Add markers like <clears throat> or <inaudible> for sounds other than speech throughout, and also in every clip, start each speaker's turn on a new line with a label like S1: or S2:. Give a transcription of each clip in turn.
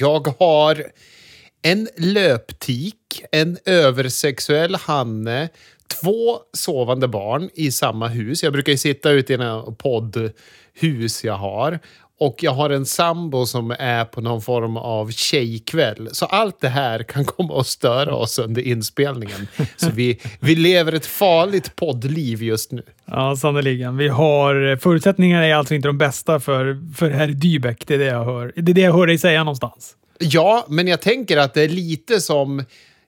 S1: Jag har en löptik, en översexuell hanne, två sovande barn i samma hus. Jag brukar ju sitta ute i en poddhus jag har. Och jag har en sambo som är på någon form av tjejkväll. Så allt det här kan komma att störa oss under inspelningen. Så vi, vi lever ett farligt poddliv just nu.
S2: Ja, sannerligen. Vi har, förutsättningarna är alltså inte de bästa för, för herr Dybeck. Det är det jag hör. Det är det jag hör dig säga någonstans.
S1: Ja, men jag tänker att det är lite som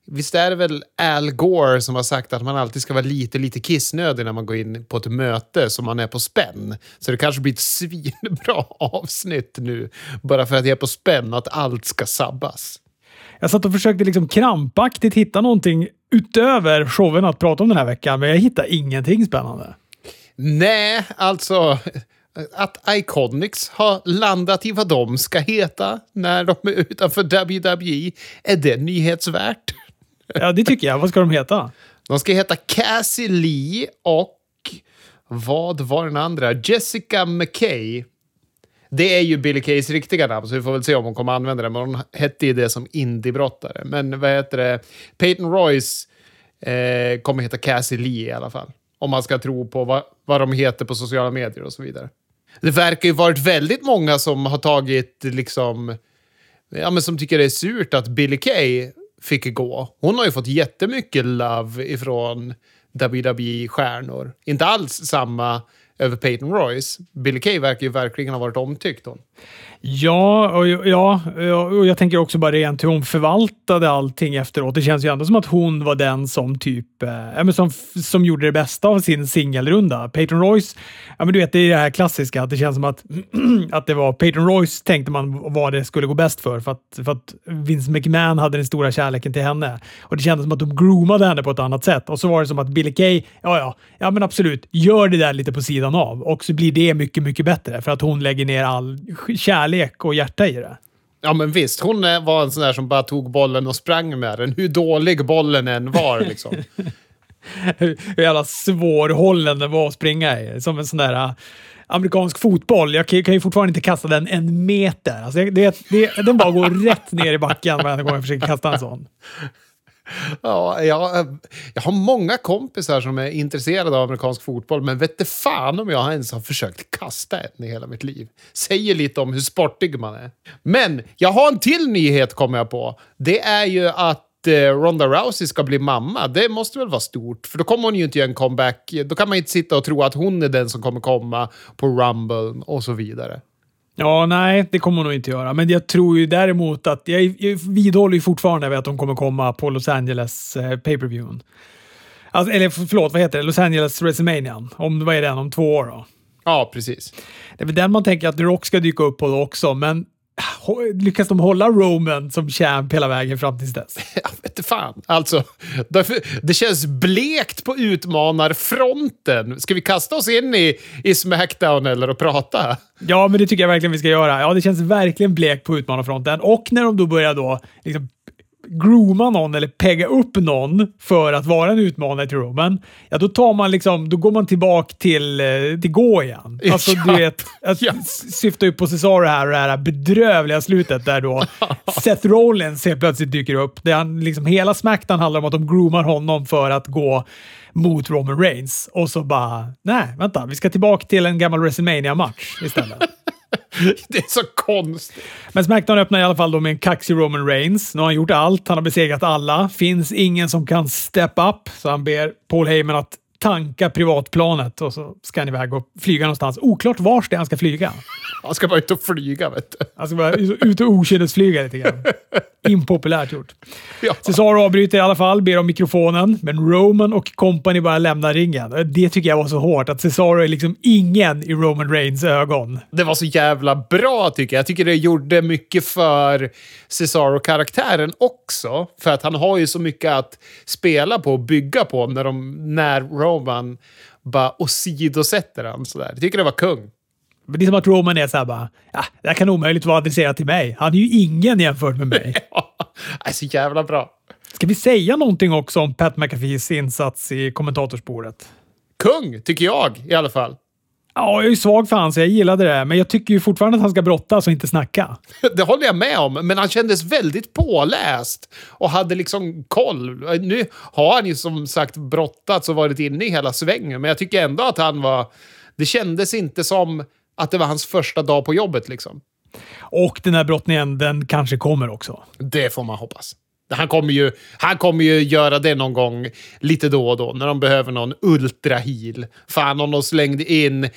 S1: Visst är det väl Al Gore som har sagt att man alltid ska vara lite, lite kissnödig när man går in på ett möte som man är på spänn. Så det kanske blir ett <laughs> svinbra avsnitt nu, bara för att jag är på spänn, att allt ska sabbas.
S2: Jag satt och försökte liksom krampaktigt hitta någonting utöver showen att prata om den här veckan, men jag hittade ingenting spännande.
S1: Nej, alltså att Iconics har landat i vad de ska heta när de är utanför WWE, är det nyhetsvärt?
S2: Ja, det tycker jag. Vad ska de heta?
S1: De ska heta Cassie Lee och vad var den andra? Jessica McKay. Det är ju Billy Kays riktiga namn, så vi får väl se om hon kommer använda det. Men hon hette ju det som indiebrottare. Men vad heter det? Peyton Royce eh, kommer heta Cassie Lee i alla fall. Om man ska tro på vad, vad de heter på sociala medier och så vidare. Det verkar ju varit väldigt många som har tagit liksom... Ja, men som tycker det är surt att Billy Kay fick gå. Hon har ju fått jättemycket love ifrån WWE-stjärnor. Inte alls samma över Peyton Royce. Billy Kay verkar ju verkligen ha varit omtyckt. Hon.
S2: Ja, och, ja, och jag tänker också bara rent hur hon förvaltade allting efteråt. Det känns ju ändå som att hon var den som typ eh, som, som gjorde det bästa av sin singelrunda. Peyton Royce, ja, men du vet, det är det här klassiska, att det känns som att, <clears throat> att det var Peyton Royce tänkte man vad det skulle gå bäst för, för att, för att Vince McMahon hade den stora kärleken till henne. Och det kändes som att de groomade henne på ett annat sätt. Och så var det som att Billy Kay, ja, ja, ja men absolut, gör det där lite på sidan av och så blir det mycket, mycket bättre för att hon lägger ner all kärlek kärlek och hjärta i det.
S1: Ja, men visst. Hon var en sån där som bara tog bollen och sprang med den. Hur dålig bollen än var. Liksom. <laughs>
S2: hur, jävla svårhållen den var att springa i. Som en sån där äh, amerikansk fotboll. Jag kan, ju fortfarande inte kasta den en meter. Alltså det, det, den bara går rätt ner i backen varje gång jag försöker kasta en sån.
S1: Ja, jag, jag har många kompisar som är intresserade av amerikansk fotboll, men vet fan om jag ens har försökt kasta en i hela mitt liv. Säger lite om hur sportig man är. Men jag har en till nyhet kommer jag på. Det är ju att eh, Ronda Rousey ska bli mamma. Det måste väl vara stort, för då kommer hon ju inte göra en comeback. Då kan man inte sitta och tro att hon är den som kommer komma på Rumble och så vidare.
S2: Ja, nej, det kommer hon nog inte göra. Men jag tror ju däremot att... Jag, jag vidhåller ju fortfarande att de kommer komma på Los Angeles eh, pay-per-viewen. Alltså, eller förlåt, vad heter det? Los Angeles WrestleMania. Om, vad är den? Om två år då?
S1: Ja, precis.
S2: Det är väl den man tänker att The Rock ska dyka upp på då också, men lyckas de hålla Roman som champ hela vägen fram tills dess? <laughs>
S1: Jag vet fan. Alltså, det känns blekt på utmanarfronten. Ska vi kasta oss in i, i Smackdown eller och prata?
S2: Ja, men det tycker jag verkligen vi ska göra. Ja, det känns verkligen blekt på utmanarfronten. Och när de då börjar då liksom grooma någon eller pegga upp någon för att vara en utmanare till Roman, ja då tar man liksom, då går man tillbaka till, eh, till gå igen. Alltså ja. du vet, jag ja. syftar ju på Cesaro här och det här bedrövliga slutet där då <laughs> Seth Rollins helt plötsligt dyker upp. Där han, liksom, hela Smackdown handlar om att de groomar honom för att gå mot Roman Reigns och så bara, nej vänta, vi ska tillbaka till en gammal WrestleMania match istället. <laughs>
S1: det är så konstigt.
S2: Men Smackdown öppnar i alla fall då med en kaxig Roman Reigns. Nu har han gjort allt. Han har besegrat alla. Finns ingen som kan step up, så han ber Paul Heyman att tanka privatplanet och så ska han iväg och flyga någonstans. Oklart vars det är han ska flyga.
S1: Han ska bara ut och flyga, vet du.
S2: Han ska bara ut och okynnesflyga lite grann. <laughs> Impopulärt gjort. Ja. Cesaro avbryter i alla fall, ber om mikrofonen, men Roman och company bara lämnar ringen. Det tycker jag var så hårt, att Cesaro är liksom ingen i Roman Reigns ögon.
S1: Det var så jävla bra tycker jag. Jag tycker det gjorde mycket för Cesaro-karaktären också. För att han har ju så mycket att spela på och bygga på när, de, när Roman bara åsidosätter han sådär. Jag tycker det var kung.
S2: Det är som att Roman är såhär bara, ja, det här kan omöjligt vara adresserat till mig. Han är ju ingen jämfört med mig. <laughs>
S1: ja, är så jävla bra.
S2: Ska vi säga någonting också om Pat McAfees insats i kommentatorsbordet?
S1: Kung, tycker jag i alla fall.
S2: Ja, jag är svag för han, så jag gillade det. Men jag tycker ju fortfarande att han ska brottas och inte snacka. <laughs>
S1: Det håller jag med om, men han kändes väldigt påläst och hade liksom koll. Nu har han ju som sagt brottats och varit inne i hela svängen, men jag tycker ändå att han var... Det kändes inte som att det var hans första dag på jobbet liksom.
S2: Och den här brottningen, den kanske kommer också.
S1: Det får man hoppas. Han kommer, ju, han kommer ju göra det någon gång lite då och då när de behöver någon ultra-heal. Fan, om de slängde in eh,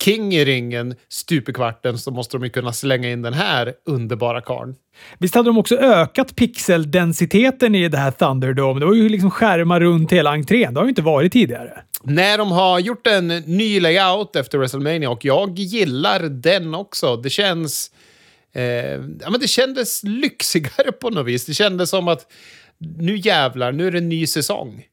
S1: King i ringen stup i kvarten så måste de ju kunna slänga in den här underbara karln.
S2: Visst hade de också ökat pixeldensiteten i det här Thunderdome? Det var ju liksom skärmar runt hela entrén. Det har ju inte varit tidigare.
S1: När de har gjort en ny layout efter WrestleMania och jag gillar den också. Det känns... Eh, ja, men det kändes lyxigare på något vis. Det kändes som att nu jävlar, nu är det en ny säsong.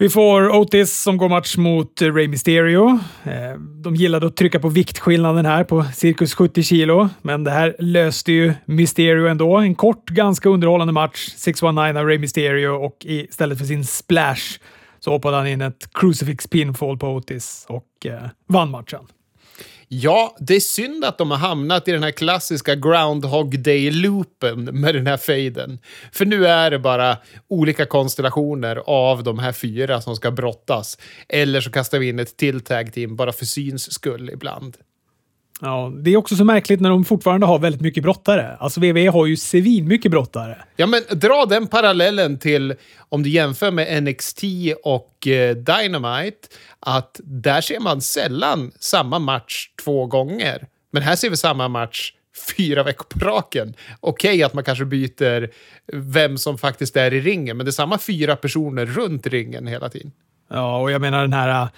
S2: Vi får Otis som går match mot Rey Mysterio. Eh, de gillade att trycka på viktskillnaden här på cirkus 70 kilo, men det här löste ju Mysterio ändå. En kort, ganska underhållande match. 619 av Rey Mysterio och istället för sin splash så hoppade han in ett crucifix pinfall på Otis och eh, vann matchen.
S1: Ja, det är synd att de har hamnat i den här klassiska Groundhog Day-loopen med den här fejden. För nu är det bara olika konstellationer av de här fyra som ska brottas. Eller så kastar vi in ett till tag team bara för syns skull ibland.
S2: Ja, det är också så märkligt när de fortfarande har väldigt mycket brottare. Alltså WWE har ju svin mycket brottare.
S1: Ja, men dra den parallellen till om du jämför med NXT och eh, Dynamite, att där ser man sällan samma match två gånger. Men här ser vi samma match fyra veckor på raken. Okej okay, att man kanske byter vem som faktiskt är i ringen, men det är samma fyra personer runt ringen hela tiden.
S2: Ja, och jag menar den här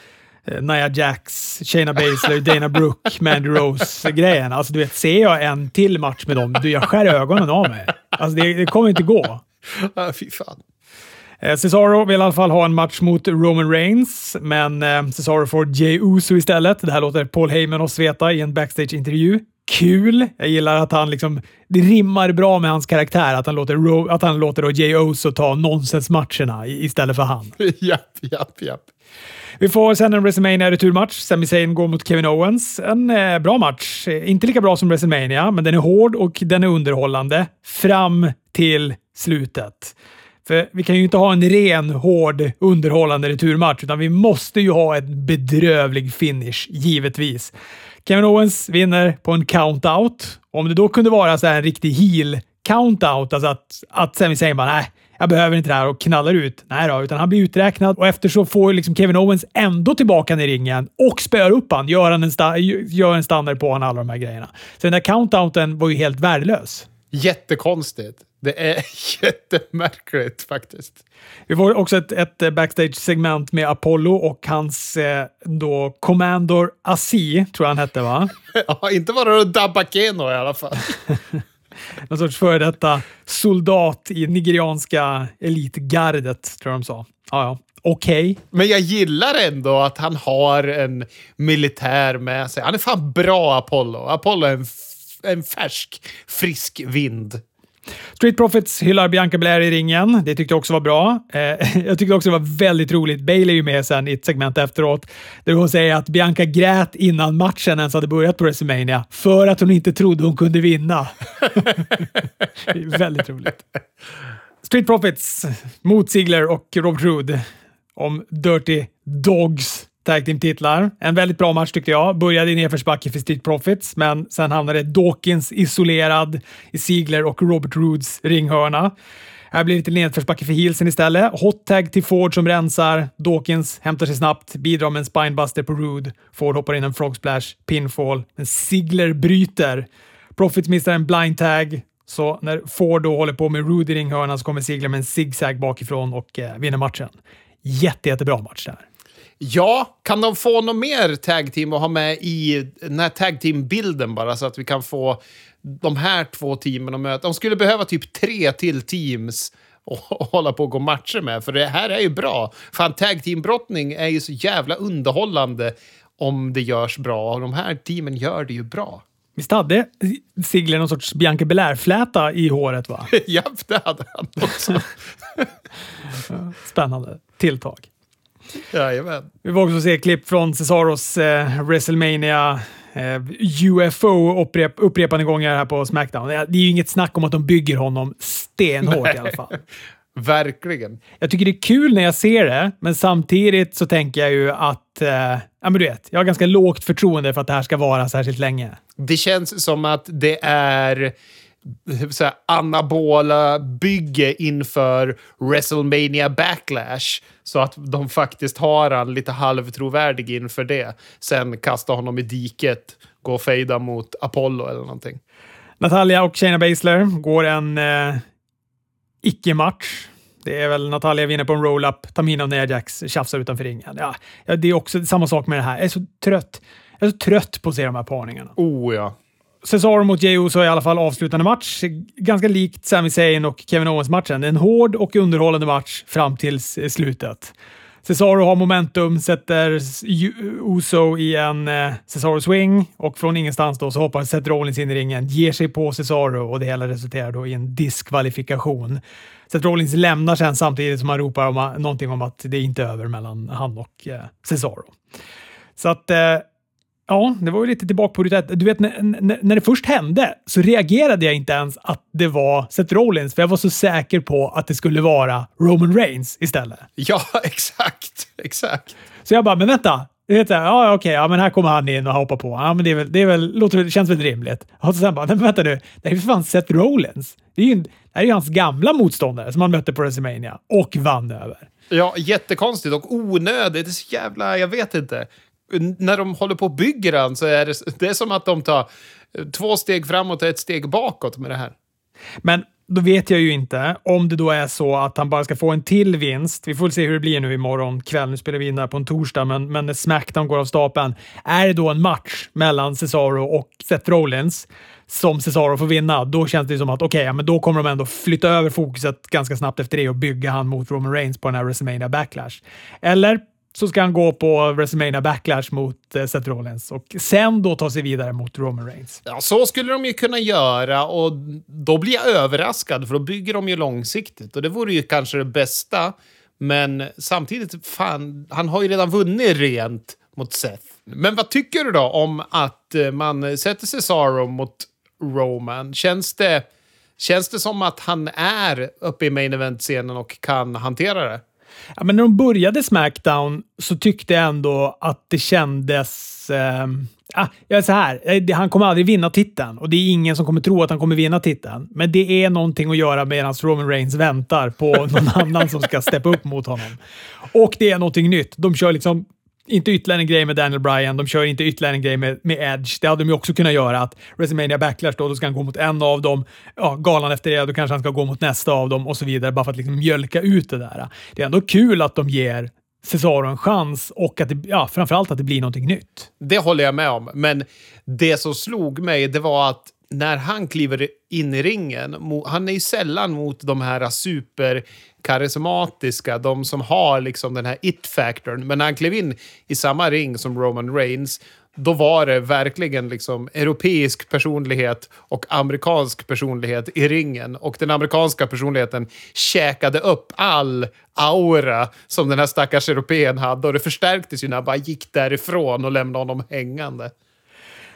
S2: Nia Jax, Shayna Baszler, Dana Brooke, <laughs> Mandy Rose-grejen. Alltså du vet, ser jag en till match med dem, du, jag skär ögonen av mig. Alltså det, det kommer inte gå.
S1: Ja, fy fan.
S2: Eh, Cesaro vill i alla fall ha en match mot Roman Reigns, men eh, Cesaro får Jey Uso istället. Det här låter Paul Heyman oss veta i en backstage-intervju. Kul! Jag gillar att han liksom... Det rimmar bra med hans karaktär att han låter, Ro, att han låter Jey Uso ta nonsensmatcherna istället för han. <laughs>
S1: japp, japp, japp.
S2: Vi får sen en WrestleMania returmatch. Sami Zayn går mot Kevin Owens. En eh, bra match. Inte lika bra som WrestleMania, men den är hård och den är underhållande fram till slutet. För vi kan ju inte ha en ren, hård, underhållande returmatch, utan vi måste ju ha en bedrövlig finish, givetvis. Kevin Owens vinner på en countout. Om det då kunde vara så en riktig heel-countout, alltså att, att Sami Zayn bara nej, jag behöver inte det här och knallar ut. Nej då, utan han blir uträknad och efter så får liksom Kevin Owens ändå tillbaka i ringen och spöar upp han, gör, han en, gör en standard på honom, alla de här grejerna. Så den där count-outen var ju helt värdelös.
S1: Jättekonstigt. Det är <laughs> jättemärkligt faktiskt.
S2: Vi får också ett, ett backstage-segment med Apollo och hans eh, då Commandor Asi, tror jag han hette va? <laughs>
S1: ja, inte var det Dabakeno i alla fall. <laughs>
S2: Någon sorts före detta soldat i nigerianska elitgardet, tror jag de sa. Ja, ja. Okej. Okay.
S1: Men jag gillar ändå att han har en militär med sig. Han är fan bra, Apollo. Apollo är en, en färsk, frisk vind.
S2: Street Profits hyllar Bianca Belair i ringen. Det tyckte jag också var bra. Eh, <laughs> jag tyckte också det var väldigt roligt. Bailey är ju med sen i ett segment efteråt där hon säger att Bianca grät innan matchen ens hade börjat på WrestleMania för att hon inte trodde hon kunde vinna. <laughs> det är väldigt roligt. Street Profits mot Ziggler och Robert Roode om Dirty Dogs Tag Team-titlar. En väldigt bra match tyckte jag. Började i nedförsbacke för Street Profits, men sen hamnade Dawkins isolerad i Ziegler och Robert Roods ringhörna. Här blir det lite nedförsbacke för Heelsen istället. Hot tag till Ford som rensar. Dawkins hämtar sig snabbt, bidrar med en spinebuster på Rood. Ford hoppar in en frog splash, pinfall, men Sigler bryter. Profits missar en blind tag, så när Ford då håller på med Rude i ringhörnan så kommer Sigler med en zigzag bakifrån och eh, vinner matchen. Jätte, jättebra match där.
S1: Ja, kan de få något mer tag team att ha med i den här tag team-bilden bara så att vi kan få de här två teamen att möta? De skulle behöva typ tre till teams och <laughs> hålla på och gå matcher med, för det här är ju bra. Fan, tag team-brottning är ju så jävla underhållande om det görs bra och de här teamen gör det ju bra.
S2: Visst hade Sigler någon sorts Bianca Belair-fläta i håret? va? <laughs>
S1: ja, det hade han också. <laughs>
S2: Spännande tilltag.
S1: Jajamän.
S2: Vi får också se klipp från Cesaros eh, WrestleMania eh, UFO upprep, upprepande gånger här på Smackdown. Det är ju inget snack om att de bygger honom stenhårt i alla fall. <laughs>
S1: Verkligen.
S2: Jag tycker det är kul när jag ser det, men samtidigt så tänker jag ju att... Eh, ja, men du vet, jag har ganska lågt förtroende för att det här ska vara särskilt länge.
S1: Det känns som att det är här, anabola bygge inför WrestleMania Backlash. Så att de faktiskt har han lite halvtrovärdig inför det. Sen kasta honom i diket, gå och fejda mot Apollo eller någonting.
S2: Natalia och Shayna Baszler går en eh, icke-match. Det är väl Natalia vinner på en roll-up, Tamina och Nia Jax tjafsar utanför ringen. Ja, det är också samma sak med det här. Jag är så trött. Jag är så trött på att se de här parningarna.
S1: Oh ja.
S2: Cesaro mot Jey Uso är i alla fall avslutande match. Ganska likt Sami Zayn och Kevin Owens-matchen. En hård och underhållande match fram till slutet. Cesaro har momentum, sätter Uso i en eh, Cesaro swing och från ingenstans då så hoppar Seth Rollins in i ringen, ger sig på Cesaro och det hela resulterar då i en diskvalifikation. Seth Rollins lämnar sen samtidigt som han ropar om, någonting om att det inte är över mellan han och eh, Cesaro. Så att eh, Ja, det var ju lite tillbaka på ruta Du vet, när, när, när, det först hände så reagerade jag inte ens att det var Seth Rollins, för jag var så säker på att det skulle vara Roman Reigns istället.
S1: Ja, <laughs> exakt. Exakt.
S2: Så jag bara, men vänta. Det heter, ja, okej, ja, men här kommer han in och hoppar på. Ja, men det, är väl, det, är väl, låter, det känns väl rimligt. Och sen bara, men vänta nu, det är ju för fan Seth Rollins. Det är ju, det är ju hans gamla motståndare som han mötte på WrestleMania och vann över.
S1: Ja, jättekonstigt och onödigt. Det är så jävla, jag vet inte när de håller på och bygger den så är det, det är som att de tar eh, två steg framåt och ett steg bakåt med det här.
S2: Men då vet jag ju inte om det då är så att han bara ska få en till vinst. Vi får se hur det blir nu imorgon kväll. Nu spelar vi in det här på en torsdag, men, men när Smackdown går av stapeln. Är det då en match mellan Cesaro och Seth Rollins som Cesaro får vinna, då känns det som att okej, okay, men då kommer de ändå flytta över fokuset ganska snabbt efter det och bygga han mot Roman Reigns på den här WrestleMania Backlash. Eller så ska han gå på WrestleMania Backlash mot eh, Seth Rollins och sen då ta sig vidare mot Roman Reigns.
S1: Ja, så skulle de ju kunna göra och då blir jag överraskad för då bygger de ju långsiktigt och det vore ju kanske det bästa. Men samtidigt, fan, han har ju redan vunnit rent mot Seth. Men vad tycker du då om att eh, man sätter Cesaro mot Roman? Känns det, känns det som att han är uppe i main event-scenen och kan hantera det?
S2: Ja, men när de började Smackdown så tyckte jag ändå att det kändes... Eh, ah, jag är så här, eh, han kommer aldrig vinna titeln och det är ingen som kommer tro att han kommer vinna titeln. Men det är någonting att göra medan Roman Reigns väntar på <laughs> någon annan som ska steppa upp mot honom. Och det är någonting nytt. De kör liksom inte ytterligare en grej med Daniel Bryan, de kör inte ytterligare en grej med, med Edge. Det hade de ju också kunnat göra. Att WrestleMania Backlash då, då ska han gå mot en av dem. Ja, galan efter det, då kanske han ska gå mot nästa av dem och så vidare, bara för att liksom mjölka ut det där. Det är ändå kul att de ger Cesaro en chans och att det, ja, framförallt att det blir någonting nytt.
S1: Det håller jag med om, men det som slog mig, det var att när han kliver in i ringen, han är ju sällan mot de här superkarismatiska, de som har liksom den här it-factorn. Men när han klev in i samma ring som Roman Reigns, då var det verkligen liksom europeisk personlighet och amerikansk personlighet i ringen. Och den amerikanska personligheten käkade upp all aura som den här stackars europeen hade. Och det förstärktes ju när han bara gick därifrån och lämnade honom hängande.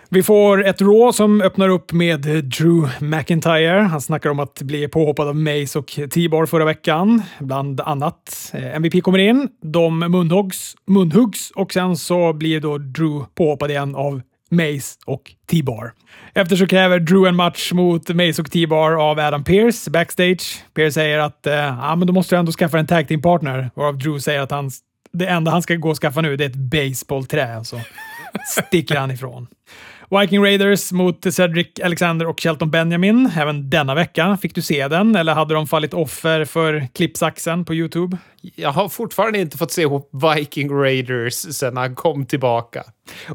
S2: Vi får ett Raw som öppnar upp med Drew McIntyre. Han snackar om att bli påhoppad av Mace och T-Bar förra veckan, bland annat. Eh, MVP kommer in, de munhuggs, munhuggs och sen så blir då Drew påhoppad igen av Mace och T-Bar. Efter så kräver Drew en match mot Mace och T-Bar av Adam Pearce backstage. Pearce säger att eh, men då måste du ändå skaffa en tag team partner, varav Drew säger att han, det enda han ska gå och skaffa nu det är ett baseballträ. Så sticker han ifrån. Viking Raiders mot Cedric Alexander och Shelton Benjamin. Även denna vecka. Fick du se den eller hade de fallit offer för klippsaxen på YouTube?
S1: Jag har fortfarande inte fått se Viking Raiders sedan han kom tillbaka.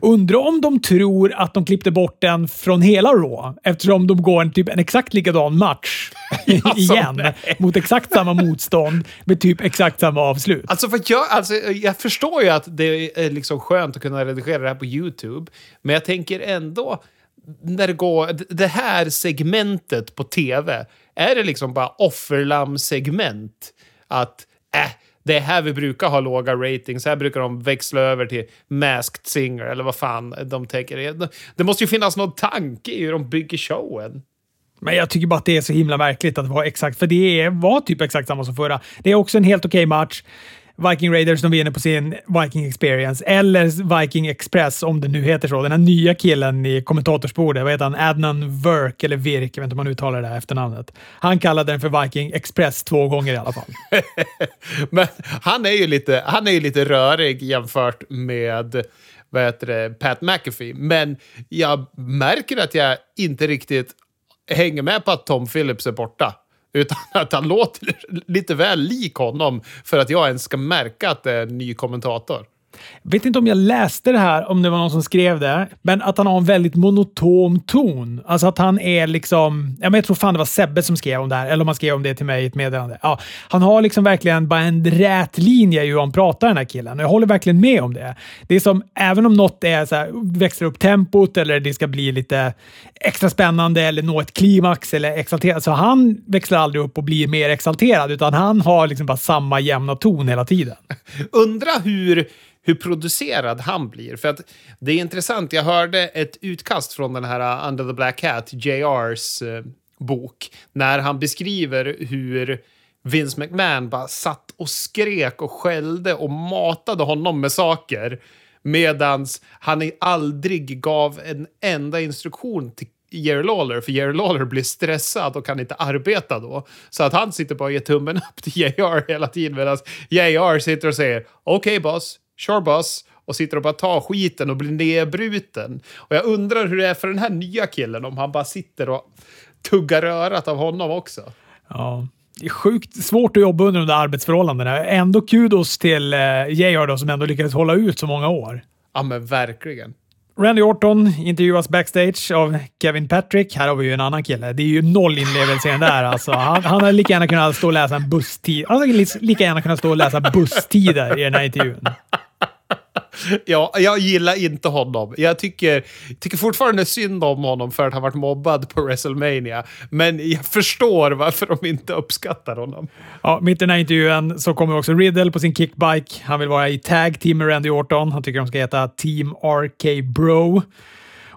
S2: Undrar om de tror att de klippte bort den från hela Raw eftersom de går en, typ en exakt likadan match <laughs> alltså, igen nej. mot exakt samma motstånd med typ exakt samma avslut.
S1: Alltså, för jag, alltså, jag förstår ju att det är liksom skönt att kunna redigera det här på YouTube, men jag tänker ändå när det går, det här segmentet på tv, är det liksom bara offerlamm-segment? Att äh, det är här vi brukar ha låga ratings. Här brukar de växla över till Masked Singer eller vad fan de tänker. Det måste ju finnas någon tanke i hur de bygger showen.
S2: Men jag tycker bara att det är så himla märkligt att det var exakt, för det var typ exakt samma som förra. Det är också en helt okej okay match. Viking Raiders de inne på sin Viking Experience, eller Viking Express om det nu heter så. Den här nya killen i kommentatorsbordet, vad heter han? Adnan Virk, eller Virk, jag vet inte om man uttalar det här efternamnet. Han kallade den för Viking Express två gånger i alla fall. <laughs>
S1: Men han är ju lite, han är ju lite rörig jämfört med vad heter det, Pat McAfee. Men jag märker att jag inte riktigt hänger med på att Tom Phillips är borta. Utan <laughs> att han låter lite väl lik honom för att jag ens ska märka att det är en ny kommentator.
S2: Jag vet inte om jag läste det här, om det var någon som skrev det, men att han har en väldigt monotom ton. Alltså att han är liksom... Ja, men jag tror fan det var Sebbe som skrev om det här, eller om han skrev om det till mig i ett meddelande. Ja, han har liksom verkligen bara en rät linje i hur han pratar, den här killen. Och jag håller verkligen med om det. Det är som, även om något är så här, växlar upp tempot eller det ska bli lite extra spännande eller nå ett klimax eller exalterat, så han växlar aldrig upp och blir mer exalterad, utan han har liksom bara samma jämna ton hela tiden. <laughs>
S1: Undra hur hur producerad han blir. För att det är intressant, jag hörde ett utkast från den här uh, Under the Black Hat, JRs eh, uh, bok, när han beskriver hur Vince McMahon bara satt och skrek och skällde och matade honom med saker medans han aldrig gav en enda instruktion till Jerry Lawler, för Jerry Lawler blir stressad och kan inte arbeta då. Så att han sitter bara och ger tummen upp till JR hela tiden medan JR sitter och säger okej okay, boss, sure boss och sitter och bara tar skiten och blir nedbruten. Och jag undrar hur det är för den här nya killen om han bara sitter och tuggar örat av honom också.
S2: Ja, det är sjukt svårt att jobba under de där arbetsförhållandena. Ändå kudos till eh, JR som ändå lyckades hålla ut så många år.
S1: Ja, men verkligen.
S2: Randy Orton intervjuas backstage av Kevin Patrick. Här har vi ju en annan kille. Det är ju noll inlevelse i den där. Alltså, han, han hade lika gärna kunnat stå och läsa en busstid. Han hade lika gärna kunnat stå och läsa busstider i den här intervjun.
S1: Ja, jag gillar inte honom. Jag tycker, tycker fortfarande synd om honom för att han varit mobbad på WrestleMania. Men jag förstår varför de inte uppskattar honom.
S2: Ja, mitt i den här intervjun så kommer också Riddle på sin kickbike. Han vill vara i tag team med Randy Orton. Han tycker de ska heta Team RK Bro.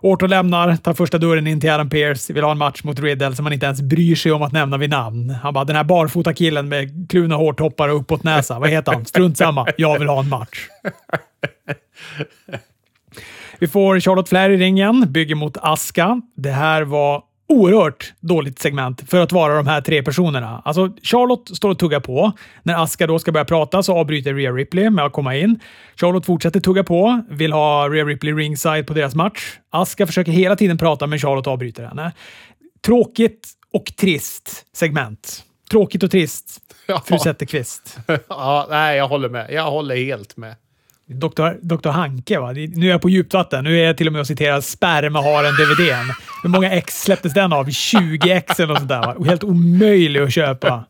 S2: Orton lämnar, tar första dörren in till Adam Pearce, vill ha en match mot Riddle som han inte ens bryr sig om att nämna vid namn. Han bara, den här barfota killen med kluvna hårtoppar och uppåt näsa, vad heter han? Strunt samma, jag vill ha en match. <laughs> <laughs> Vi får Charlotte Flair i ringen, bygger mot Aska. Det här var oerhört dåligt segment för att vara de här tre personerna. Alltså, Charlotte står och tuggar på. När Aska då ska börja prata så avbryter Rhea Ripley med att komma in. Charlotte fortsätter tugga på, vill ha Rhea Ripley ringside på deras match. Aska försöker hela tiden prata, men Charlotte avbryter henne. Tråkigt och trist segment. Tråkigt och trist, <laughs> fru Zetterqvist. <laughs>
S1: ja, nej, jag håller med. Jag håller helt med.
S2: Doktor, Doktor Hanke, va? Nu är jag på djupt vatten. Nu är jag till och med och citerar Spermaharen-DVDn. Hur många ex släpptes den av? 20 ex eller något sånt där. Va? Helt omöjlig att köpa.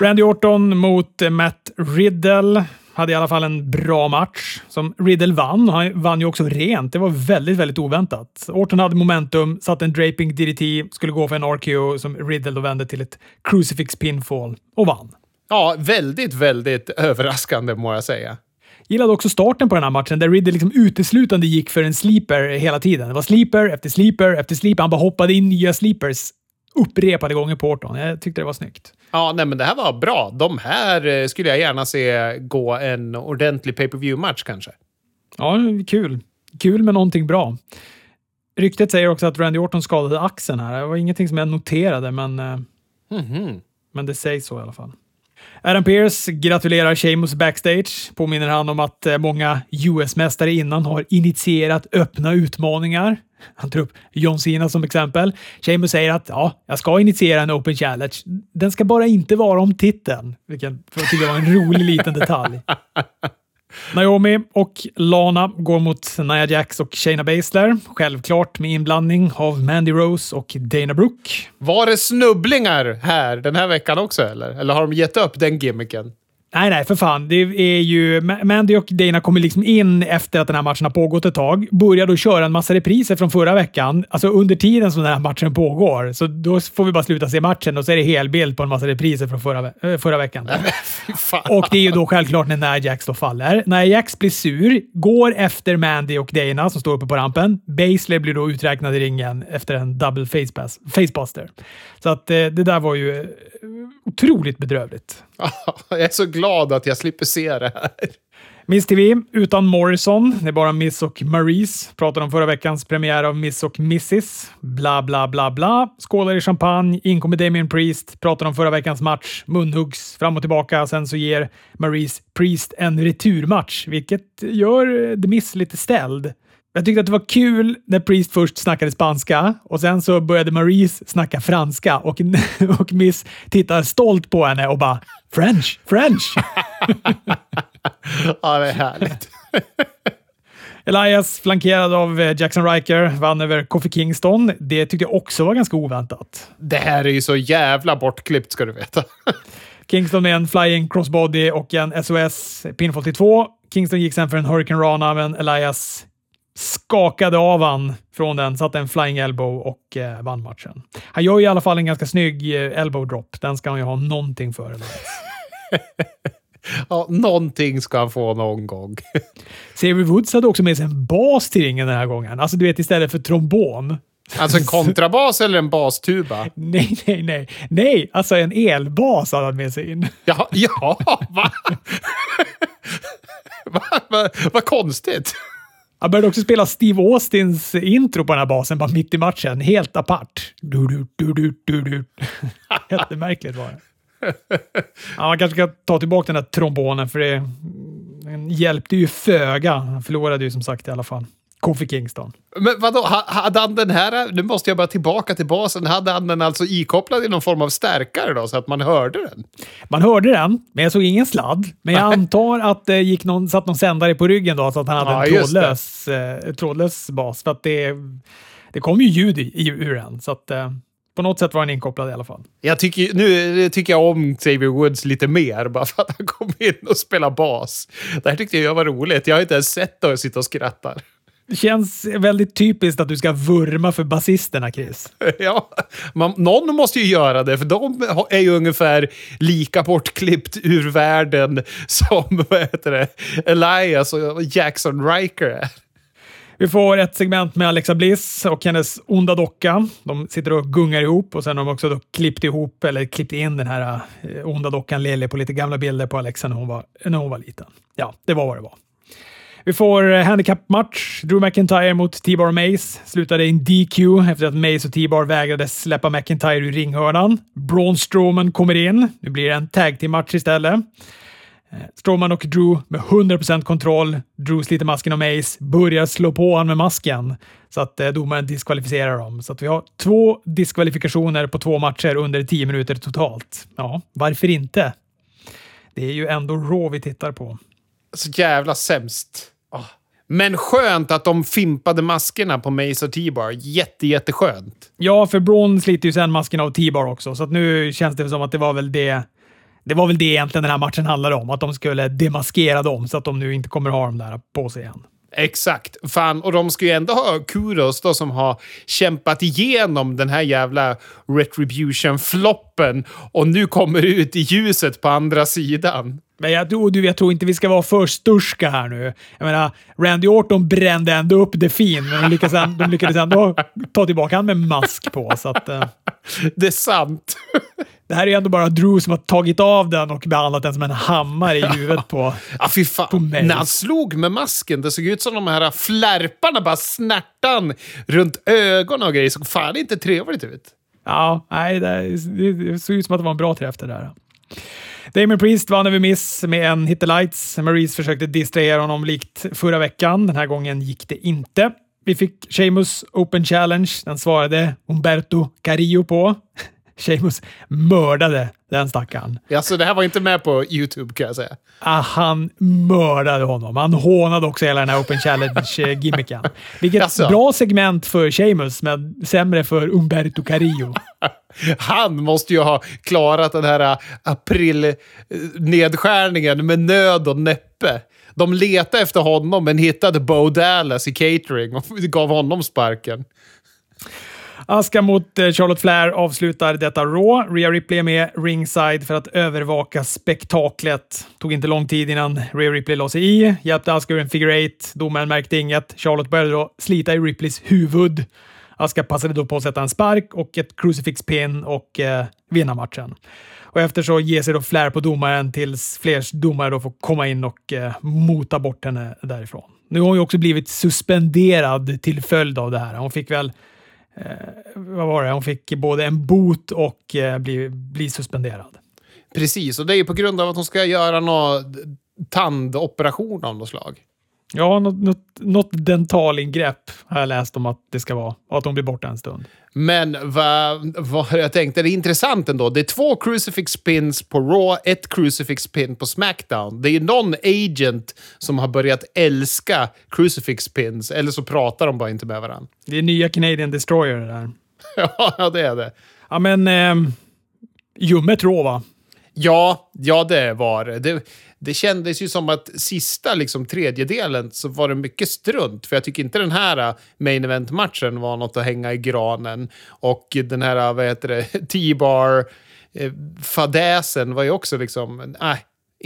S2: Randy Orton mot Matt Riddle hade i alla fall en bra match som Riddle vann. Han vann ju också rent. Det var väldigt, väldigt oväntat. Orton hade momentum, satte en draping DDT, skulle gå för en RKO som Riddle då vände till ett crucifix pinfall och vann.
S1: Ja, väldigt, väldigt <laughs> överraskande må jag säga.
S2: Gillade också starten på den här matchen där Riddle liksom uteslutande gick för en sleeper hela tiden. Det var sleeper efter sleeper efter sleeper. Han bara hoppade in nya sleepers upprepade gånger på Orton. Jag tyckte det var snyggt.
S1: Ja, nej, men det här var bra. De här eh, skulle jag gärna se gå en ordentlig pay per view match kanske.
S2: Ja, kul. Kul med någonting bra. Ryktet säger också att Randy Orton skadade axeln här. Det var ingenting som jag noterade, men, mm -hmm. men det sägs så i alla fall. Adam Pearce gratulerar Sheamus backstage. Påminner han om att eh, många US-mästare innan har initierat öppna utmaningar. Han tar upp John Cena som exempel. Sheamus säger att ja, jag ska initiera en Open Challenge. Den ska bara inte vara om titeln. Vilken jag tycker var en rolig liten detalj. <laughs> Naomi och Lana går mot Nia Jax och Shayna Baszler. Självklart med inblandning av Mandy Rose och Dana Brooke.
S1: Var det snubblingar här den här veckan också eller? Eller har de gett upp den gimmicken?
S2: Nej, nej, för fan. Det är ju... Mandy och Dana kommer liksom in efter att den här matchen har pågått ett tag. Börjar då köra en massa repriser från förra veckan. Alltså under tiden som den här matchen pågår. Så då får vi bara sluta se matchen och så är det helbild på en massa repriser från förra, äh, förra veckan. och det är ju då självklart när Nia Jax då faller. Nia Jax blir sur, går efter Mandy och Dana som står uppe på rampen. Baszler blir då uträknad i ringen efter en double facepass, facebuster. Så att eh, det där var ju eh, otroligt bedrövligt. <laughs>
S1: Jag är så glad att jag slipper se det här.
S2: Miss TV utan Morrison. Det är bara Miss och Maurice. Pratade om förra veckans premiär av Miss och Mrs. Bla, bla, bla, bla. Skålar i champagne. inkommer Damien Priest. Pratade om förra veckans match. Munhuggs fram och tillbaka. Sen så ger Maurice Priest en returmatch, vilket gör The Miss lite ställd. Jag tyckte att det var kul när Priest först snackade spanska och sen så började Maurice snacka franska och, <laughs> och Miss tittar stolt på henne och bara “French, French”. <laughs>
S1: ja, det är härligt. <laughs>
S2: Elias, flankerad av eh, Jackson Riker, vann över Kofi Kingston. Det tyckte jag också var ganska oväntat.
S1: Det här är ju så jävla bortklippt ska du veta.
S2: Kingston med en flying crossbody och en SOS pinfall till två. Kingston gick sen för en Hurricane Rana, men Elias skakade av han från den, satte en flying elbow och eh, vann matchen. Han gör i alla fall en ganska snygg eh, elbow drop. Den ska han ju ha någonting för. <laughs>
S1: ja, någonting ska han få någon gång. <laughs>
S2: Xavier Woods hade också med sig en bas till ringen den här gången. Alltså du vet istället för trombon.
S1: Alltså en <laughs> kontrabas eller en bastuba?
S2: Nej, nej, nej. Nej, alltså en elbas hade han med sig in.
S1: Ja, ja va? va, va, va konstigt.
S2: Han började också spela Steve Austins intro på den här basen, bara mitt i matchen. Helt apart. Du, du, du, du, du, du. <laughs> Jättemärkligt var det. Ja, man kanske ska ta tillbaka den där trombonen, för det den hjälpte ju föga. Han förlorade ju som sagt i alla fall. Kofi Kingston.
S1: Men vadå, hade han den här, nu måste jag bara tillbaka till basen, hade han den alltså ikopplad i någon form av stärkare då, så att man hörde den?
S2: Man hörde den, men jag såg ingen sladd. Men jag antar att det gick någon, satt någon sändare på ryggen då, så att han hade ja, en trådlös, eh, trådlös bas. För att det, det kom ju ljud i, ur den, så att eh, på något sätt var han inkopplad i alla fall.
S1: Jag tycker, nu tycker jag om Xavier Woods lite mer, bara för att han kom in och spelade bas. Det här tyckte jag var roligt. Jag har inte ens sett det och sitter och skrattar.
S2: Det känns väldigt typiskt att du ska vurma för basisterna, Chris. <laughs>
S1: Ja, man, någon måste ju göra det, för de är ju ungefär lika bortklippt ur världen <laughs> som vad heter det, Elias och Jackson Riker är.
S2: Vi får ett segment med Alexa Bliss och hennes onda docka. De sitter och gungar ihop och sen har de också då klippt ihop, eller klippt in den här eh, onda dockan Lele på lite gamla bilder på Alexa när hon var, när hon var liten. Ja, det var vad det var. Vi får eh, handikappmatch. Drew McIntyre mot T-Bar och Mace. Slutade i en DQ efter att Mace och T-Bar vägrade släppa McIntyre ur ringhörnan. Braun Strowman kommer in. Nu blir det en tag team-match istället. Eh, Strowman och Drew med 100% kontroll. Drew sliter masken av Mace, börjar slå på honom med masken så att eh, domaren diskvalificerar dem. Så att vi har två diskvalifikationer på två matcher under 10 minuter totalt. Ja, varför inte? Det är ju ändå Raw vi tittar på.
S1: Så jävla sämst. Oh. Men skönt att de fimpade maskerna på Mace och T-Bar. Jätte, jätteskönt.
S2: Ja, för Braun sliter ju sen masken av T-Bar också, så att nu känns det som att det var väl det det var väl det egentligen den här matchen handlade om, att de skulle demaskera dem så att de nu inte kommer ha dem där på sig igen.
S1: Exakt. Fan, och de ska ju ändå ha kudos då som har kämpat igenom den här jävla retribution-floppen och nu kommer ut i ljuset på andra sidan.
S2: Men jag, du, jag tror inte vi ska vara för sturska här nu. Jag menar, Randy Orton brände ändå upp det fin, men de lyckades, de lyckades ändå ta tillbaka honom med mask på. Så att, uh... <laughs>
S1: Det är sant.
S2: Det här är ändå bara Drew som har tagit av den och behandlat den som en hammare i huvudet på,
S1: ja, fy fan. på mig. När han slog med masken, det såg ut som de här flärparna bara snärtan runt ögonen och grejer. Det såg fan inte trevligt ut.
S2: Ja, nej, det, det såg ut som att det var en bra träff det där. Damien Priest vann över Miss med en hit the lights. Maurice försökte distrahera honom likt förra veckan. Den här gången gick det inte. Vi fick Sheamus Open Challenge. Den svarade Umberto Carillo på. Sheamus mördade den stackaren.
S1: Alltså, det här var inte med på YouTube kan jag säga.
S2: Ah, han mördade honom. Han hånade också hela den här Open Challenge-gimmicken. Vilket alltså. bra segment för Sheamus, men sämre för Umberto Carillo. <laughs>
S1: Han måste ju ha klarat den här aprilnedskärningen med nöd och näppe. De letade efter honom men hittade Bo Dallas i catering och gav honom sparken.
S2: Aska mot eh, Charlotte Flair avslutar detta Raw. Rhea Ripley är med ringside för att övervaka spektaklet. Tog inte lång tid innan Rhea Ripley la sig i. Hjälpte Aska ur en figure eight. Domaren märkte inget. Charlotte började då slita i Ripleys huvud. Aska passade då på att sätta en spark och ett crucifix pin och eh, vinna matchen. Och efter så ger sig då Flair på domaren tills fler domare då får komma in och eh, mota bort henne därifrån. Nu har hon ju också blivit suspenderad till följd av det här. Hon fick väl Eh, vad var det? Hon fick både en bot och eh, bli, bli suspenderad.
S1: Precis, och det är ju på grund av att hon ska göra någon tandoperation av något slag.
S2: Ja, något, något, något dentalingrepp har jag läst om att det ska vara och att hon blir borta en stund.
S1: Men vad, vad jag tänkte, det är intressant ändå. Det är två crucifix pins på Raw, ett crucifix pin på Smackdown. Det är någon agent som har börjat älska crucifix pins, eller så pratar de bara inte med varandra. <laughs>
S2: Det är nya Canadian Destroyer det där.
S1: ja, det är det.
S2: Ja, men... Eh, ljummet Raw, va?
S1: Ja, ja det var det. Det kändes ju som att sista liksom, tredjedelen så var det mycket strunt. För jag tycker inte den här äh, main event-matchen var något att hänga i granen. Och den här, äh, vad heter det, <laughs> T-bar-fadäsen äh, var ju också liksom, nej, äh,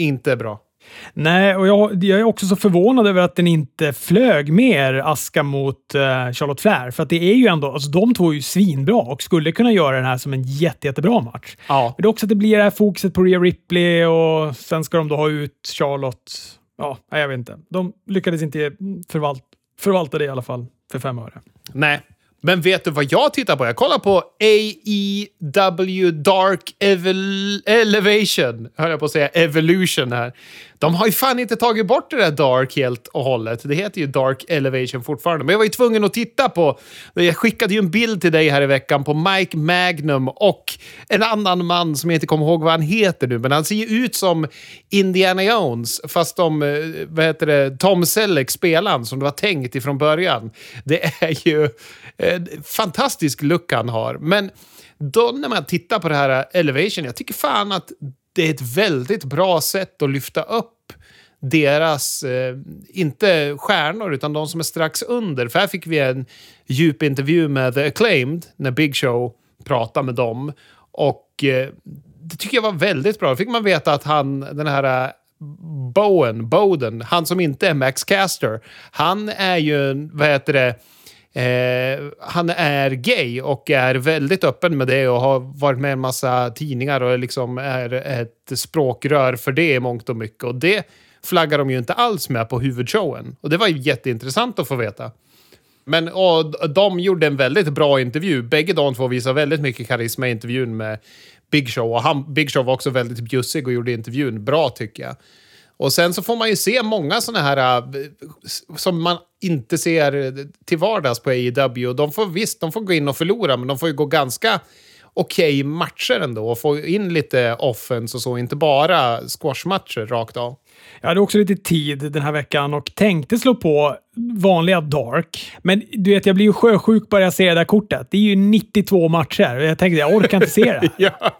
S1: inte bra.
S2: Nej, och jag, jag, är också så förvånad över att den inte flög mer Aska mot uh, Charlotte Flair. För att det är ju ändå, alltså de två är ju svinbra och skulle kunna göra den här som en jätte, jättebra match.
S1: Ja.
S2: Men det är också att det blir det här fokuset på Rhea Ripley och sen ska de då ha ut Charlotte. Ja, jag vet inte. De lyckades inte förvalt, förvalta det i alla fall för fem öre.
S1: Nej, men vet du vad jag tittar på? Jag kollar på AEW Dark Evil Elevation. Höll jag på att säga Evolution här. De har ju fan inte tagit bort det där Dark helt och hållet. Det heter ju Dark Elevation fortfarande. Men jag var ju tvungen att titta på... Jag skickade ju en bild till dig här i veckan på Mike Magnum och en annan man som jag inte kommer ihåg vad han heter nu, men han ser ju ut som Indiana Jones, fast de, eh, vad heter det, Tom Selleck spelar som det var tänkt ifrån början. Det är ju eh, fantastisk look han har. Men då när man tittar på det här Elevation, jag tycker fan att det är ett väldigt bra sätt att lyfta upp deras, eh, inte stjärnor, utan de som är strax under. För här fick vi en djup intervju med The Acclaimed när Big Show pratade med dem. Och eh, det tycker jag var väldigt bra. Då fick man veta att han, den här eh, Bowen, Bowden, han som inte är Max Caster, han är ju, vad heter det, Eh, han är gay och är väldigt öppen med det och har varit med i en massa tidningar och liksom är ett språkrör för det i mångt och mycket. Och det flaggar de ju inte alls med på huvudshowen. Och det var ju jätteintressant att få veta. Men och, de gjorde en väldigt bra intervju. Bägge de två visar väldigt mycket karisma i intervjun med Big Show. Och han, Big Show var också väldigt bjussig och gjorde intervjun bra tycker jag. Och sen så får man ju se många sådana här äh, som man inte ser till vardags på AEW. De får visst, de får gå in och förlora, men de får ju gå ganska okej okay matcher ändå och få in lite offense och så, inte bara squashmatcher rakt av.
S2: Jag hade också lite tid den här veckan och tänkte slå på vanliga Dark. Men du vet, jag blir ju sjösjuk bara jag ser det där kortet. Det är ju 92 matcher och jag tänkte jag orkar inte se det. <laughs>
S1: ja.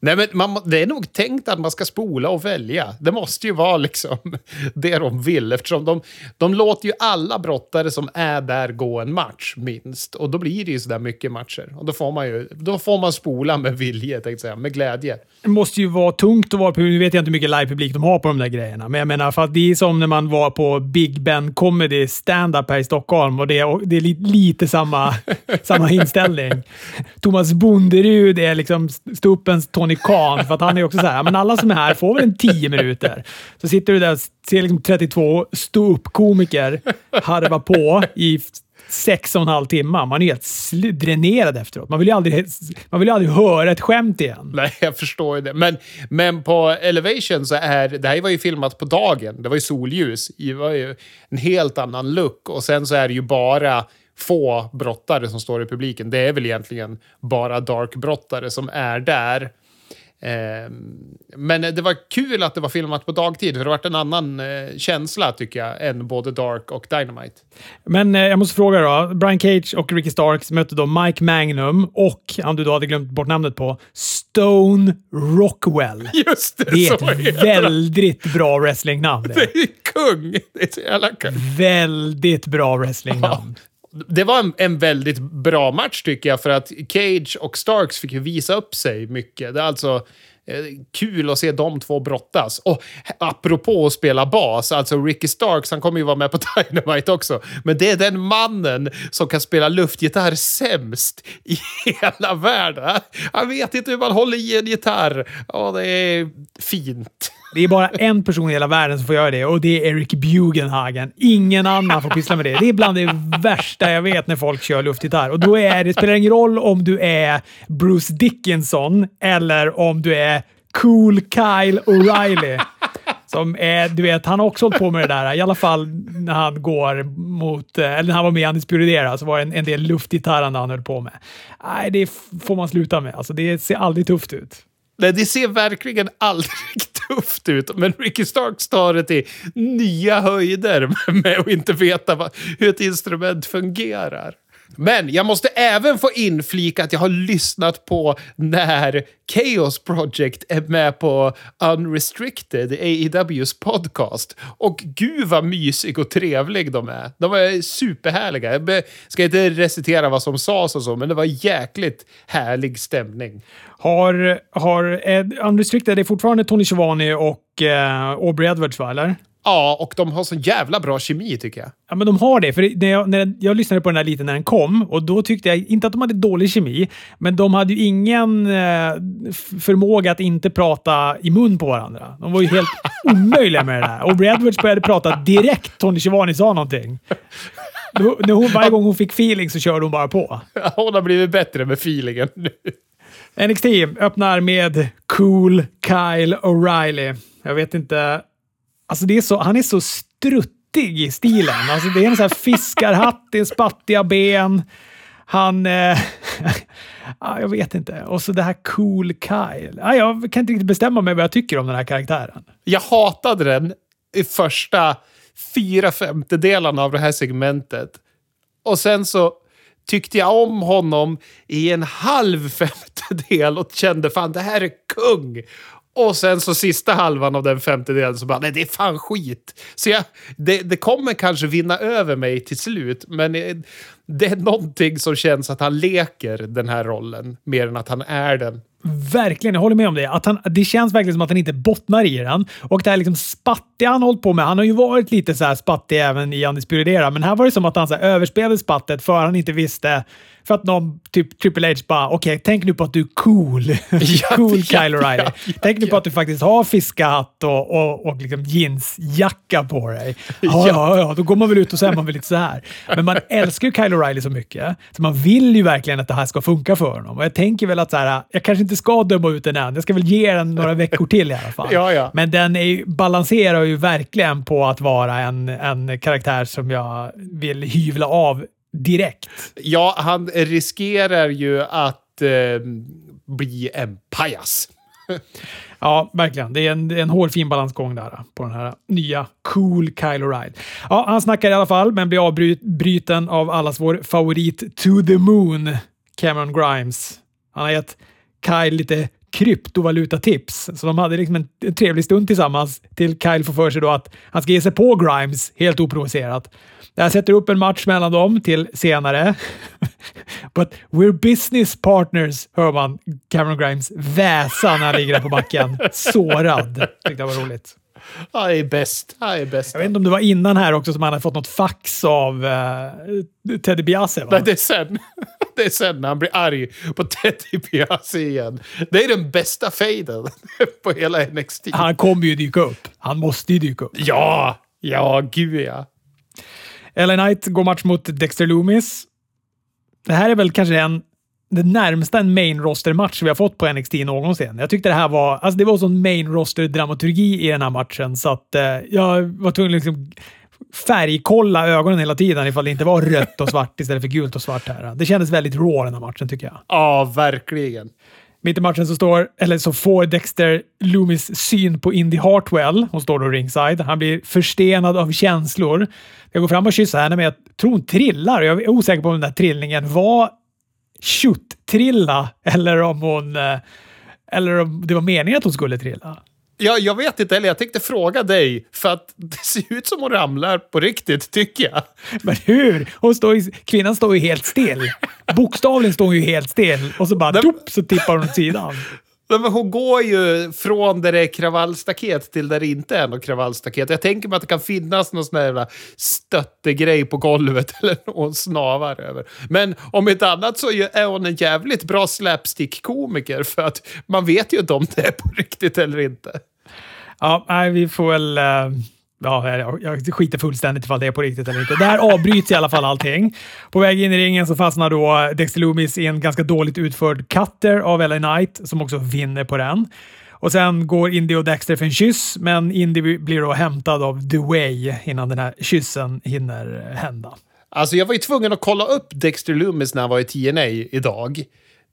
S1: Nej, men man, det är nog tänkt att man ska spola och välja. Det måste ju vara liksom <laughs> det de vill eftersom de, de låter ju alla brottare som är där gå en match minst. Och då blir det ju sådär mycket matcher. Och då får man ju då får man spola med vilje, tänkte säga, med glädje.
S2: Det måste ju vara tungt att vara på, nu vet jag inte hur mycket livepublik de har på de där grejerna, men jag menar för att det är som när man var på Big Ben Comedy stand-up här i Stockholm och det är, det är lite samma, <laughs> samma inställning. Thomas Bonderud är liksom ståuppens Tony Khan, för att han är också så här, men alla som är här får väl en tio minuter. Så sitter du där och ser liksom 32 ståuppkomiker harva på i sex och en halv timme. Man är helt dränerad efteråt. Man vill ju aldrig, man vill aldrig höra ett skämt igen.
S1: Nej, jag förstår ju det. Men, men på Elevation så är det här var ju filmat på dagen. Det var ju solljus. Det var ju en helt annan look. Och sen så är det ju bara få brottare som står i publiken. Det är väl egentligen bara dark-brottare som är där. Eh, men det var kul att det var filmat på dagtid, för det var en annan eh, känsla tycker jag, än både Dark och Dynamite.
S2: Men eh, jag måste fråga då. Brian Cage och Ricky Starks mötte då Mike Magnum och, om du då hade glömt bort namnet på, Stone Rockwell. <laughs>
S1: Just det,
S2: Det är ett väldigt bra wrestlingnamn.
S1: Det <laughs>
S2: Det.
S1: är kung! Det är så jävla kung.
S2: Väldigt bra wrestlingnamn.
S1: Det var en, en väldigt bra match tycker jag, för att Cage och Starks fick ju visa upp sig mycket. Det är alltså eh, kul att se de två brottas. Och apropå att spela bas, alltså Ricky Starks, han kommer ju vara med på <laughs> Dynamite också. Men det är den mannen som kan spela luftgitarr sämst i hela världen. Han vet inte hur man håller i en gitarr. Ja, det är fint.
S2: Det är bara en person i hela världen som får göra det och det är Eric Bugenhagen. Ingen annan får pyssla med det. Det är bland det värsta jag vet när folk kör luftgitarr. Och då är det spelar ingen roll om du är Bruce Dickinson eller om du är Cool Kyle O'Reilly. Som är, du vet, han har också hållit på med det där. I alla fall när han går mot, eh, eller när han var med i Anis Era så var det en, en del luftgitarrande han höll på med. Nej, det får man sluta med. Alltså, det ser aldrig tufft ut.
S1: Nej, det ser verkligen aldrig <laughs> tufft ut, men Ricky Starks tar det till nya höjder <laughs> med att inte veta vad, hur ett instrument fungerar. Men jag måste även få inflika att jag har lyssnat på när Chaos Project är med på Unrestricted, AEWs podcast. Och gud vad mysig och trevlig de är. De är superhärliga. Jag ska inte recitera vad som sades och så, men det var jäkligt härlig stämning.
S2: Har, har Unrestricted, det är fortfarande Tony Schiavone och eh, Aubrey Edwards, va? Eller?
S1: Ja, och de har så jävla bra kemi tycker jag.
S2: Ja, men de har det. För när jag, när jag lyssnade på den här lite när den kom och då tyckte jag inte att de hade dålig kemi, men de hade ju ingen eh, förmåga att inte prata i mun på varandra. De var ju helt <laughs> omöjliga med det där. Och Aubrey Edwards började prata direkt Tony Schiavone sa någonting. Då, när hon, varje gång hon fick feeling så körde hon bara på.
S1: Hon har blivit bättre med feelingen nu.
S2: NXT öppnar med Cool Kyle O'Reilly. Jag vet inte. Alltså det är så, han är så struttig i stilen. Alltså det är en sån här fiskarhatt, det är spattiga ben. Han... Eh, <laughs> jag vet inte. Och så det här Cool Kyle. Jag kan inte riktigt bestämma mig vad jag tycker om den här karaktären.
S1: Jag hatade den i första fyra femtedelarna av det här segmentet. Och sen så tyckte jag om honom i en halv femtedel och kände fan det här är kung. Och sen så sista halvan av den femtedelen så bara, nej det är fan skit. Så jag, det, det kommer kanske vinna över mig till slut, men eh, det är någonting som känns att han leker den här rollen mer än att han är den.
S2: Verkligen, jag håller med om det. Att han, det känns verkligen som att han inte bottnar i den. Och det här liksom spattiga han hållit på med. Han har ju varit lite så här spattig även i Anis Era, men här var det som att han så här överspelade spattet för han inte visste. För att någon, typ Triple H bara, okej, tänk nu på att du är cool. <laughs> <laughs> cool
S1: ja,
S2: Kyle O'Reilly.
S1: ja, ja,
S2: tänk nu på att du faktiskt har fiskahatt och, och, och liksom jeansjacka på dig. <laughs> Ja,
S1: Ja.
S2: ja, då går man väl ut och så är man väl lite så här. Men man älskar ju Kyle O'Reilly så mycket, så man vill ju verkligen att det här ska funka för honom. Och jag tänker väl att så här, jag kanske inte ska döma ut den än. Jag ska väl ge den några veckor till i alla fall.
S1: Ja, ja.
S2: Men den är balanserar ju verkligen på att vara en, en karaktär som jag vill hyvla av direkt.
S1: Ja, han riskerar ju att eh, bli en pajas. <laughs>
S2: Ja, verkligen. Det är en, en hårfin balansgång där på den här nya cool Kyle O'Reilly. Ja, han snackar i alla fall, men blir avbruten av allas vår favorit To the Moon, Cameron Grimes. Han har gett Kyle lite kryptovalutatips, så de hade liksom en, trevlig stund tillsammans till Kyle får för sig då att han ska ge sig på Grimes helt oprovocerat. Här sätter upp en match mellan dem till senare. <laughs> But we're business partners, hör man Cameron Grimes väsa när han ligger där på backen. <laughs> Sårad. Tyckte jag var roligt.
S1: Han är bäst. Han är bäst.
S2: Jag vet inte om det var innan här också som han hade fått något fax av uh, Teddy Biase, va?
S1: Nej, det är sen. Det är sen när han blir arg på Teddy Biasi igen. Det är den bästa fejden <laughs> på hela NXT.
S2: Han kommer ju dyka upp. Han måste ju dyka upp.
S1: Ja, ja, gud ja.
S2: LA Knight går match mot Dexter Loomis. Det här är väl kanske en, det närmsta en main roster-match vi har fått på NXT någonsin. Jag tyckte det här var, alltså det var sån main roster-dramaturgi i den här matchen så att eh, jag var tvungen att liksom färgkolla ögonen hela tiden ifall det inte var rött och svart istället för gult och svart här. Det kändes väldigt raw den här matchen tycker jag.
S1: Ja, verkligen.
S2: Mitt i matchen så, står, eller så får Dexter Loomis syn på Indy Hartwell. Hon står då ringside. Han blir förstenad av känslor. Jag går fram och kysser henne, men jag tror hon trillar. Jag är osäker på om den där trillningen var tjutt-trilla eller om hon... eh, Eller om det var meningen att hon skulle trilla.
S1: Ja, jag vet inte, eller jag tänkte fråga dig, för att <laughs> det ser ut som hon ramlar på riktigt, tycker jag.
S2: Men hur? Hon står ju, kvinnan står ju helt still. <laughs> Bokstavligen står hon ju helt still och så bara
S1: Den-
S2: dopp, så tippar hon åt sidan. <laughs>
S1: Nej, Men hon går ju från där det är kravallstaket till där det inte är något kravallstaket. Jag tänker mig att det kan finnas någon sån här jävla stöttegrej på golvet <laughs> eller någon snavar över. Men om inte annat så är hon en jävligt bra slapstick-komiker för att man vet ju inte om det är på riktigt eller inte.
S2: Ja, nej, vi får väl... Uh Ja, jag, jag skiter fullständigt ifall det är på riktigt eller inte. Där avbryts i alla fall allting. På väg in i ringen så fastnar då Dexter Loomis i en ganska dåligt utförd cutter av LA Knight som också vinner på den. Och sen går Indy och Dexter för en kyss, men Indy blir då hämtad av The Way innan den här kyssen hinner hända.
S1: Alltså jag var ju tvungen att kolla upp Dexter Loomis när han var i TNA idag,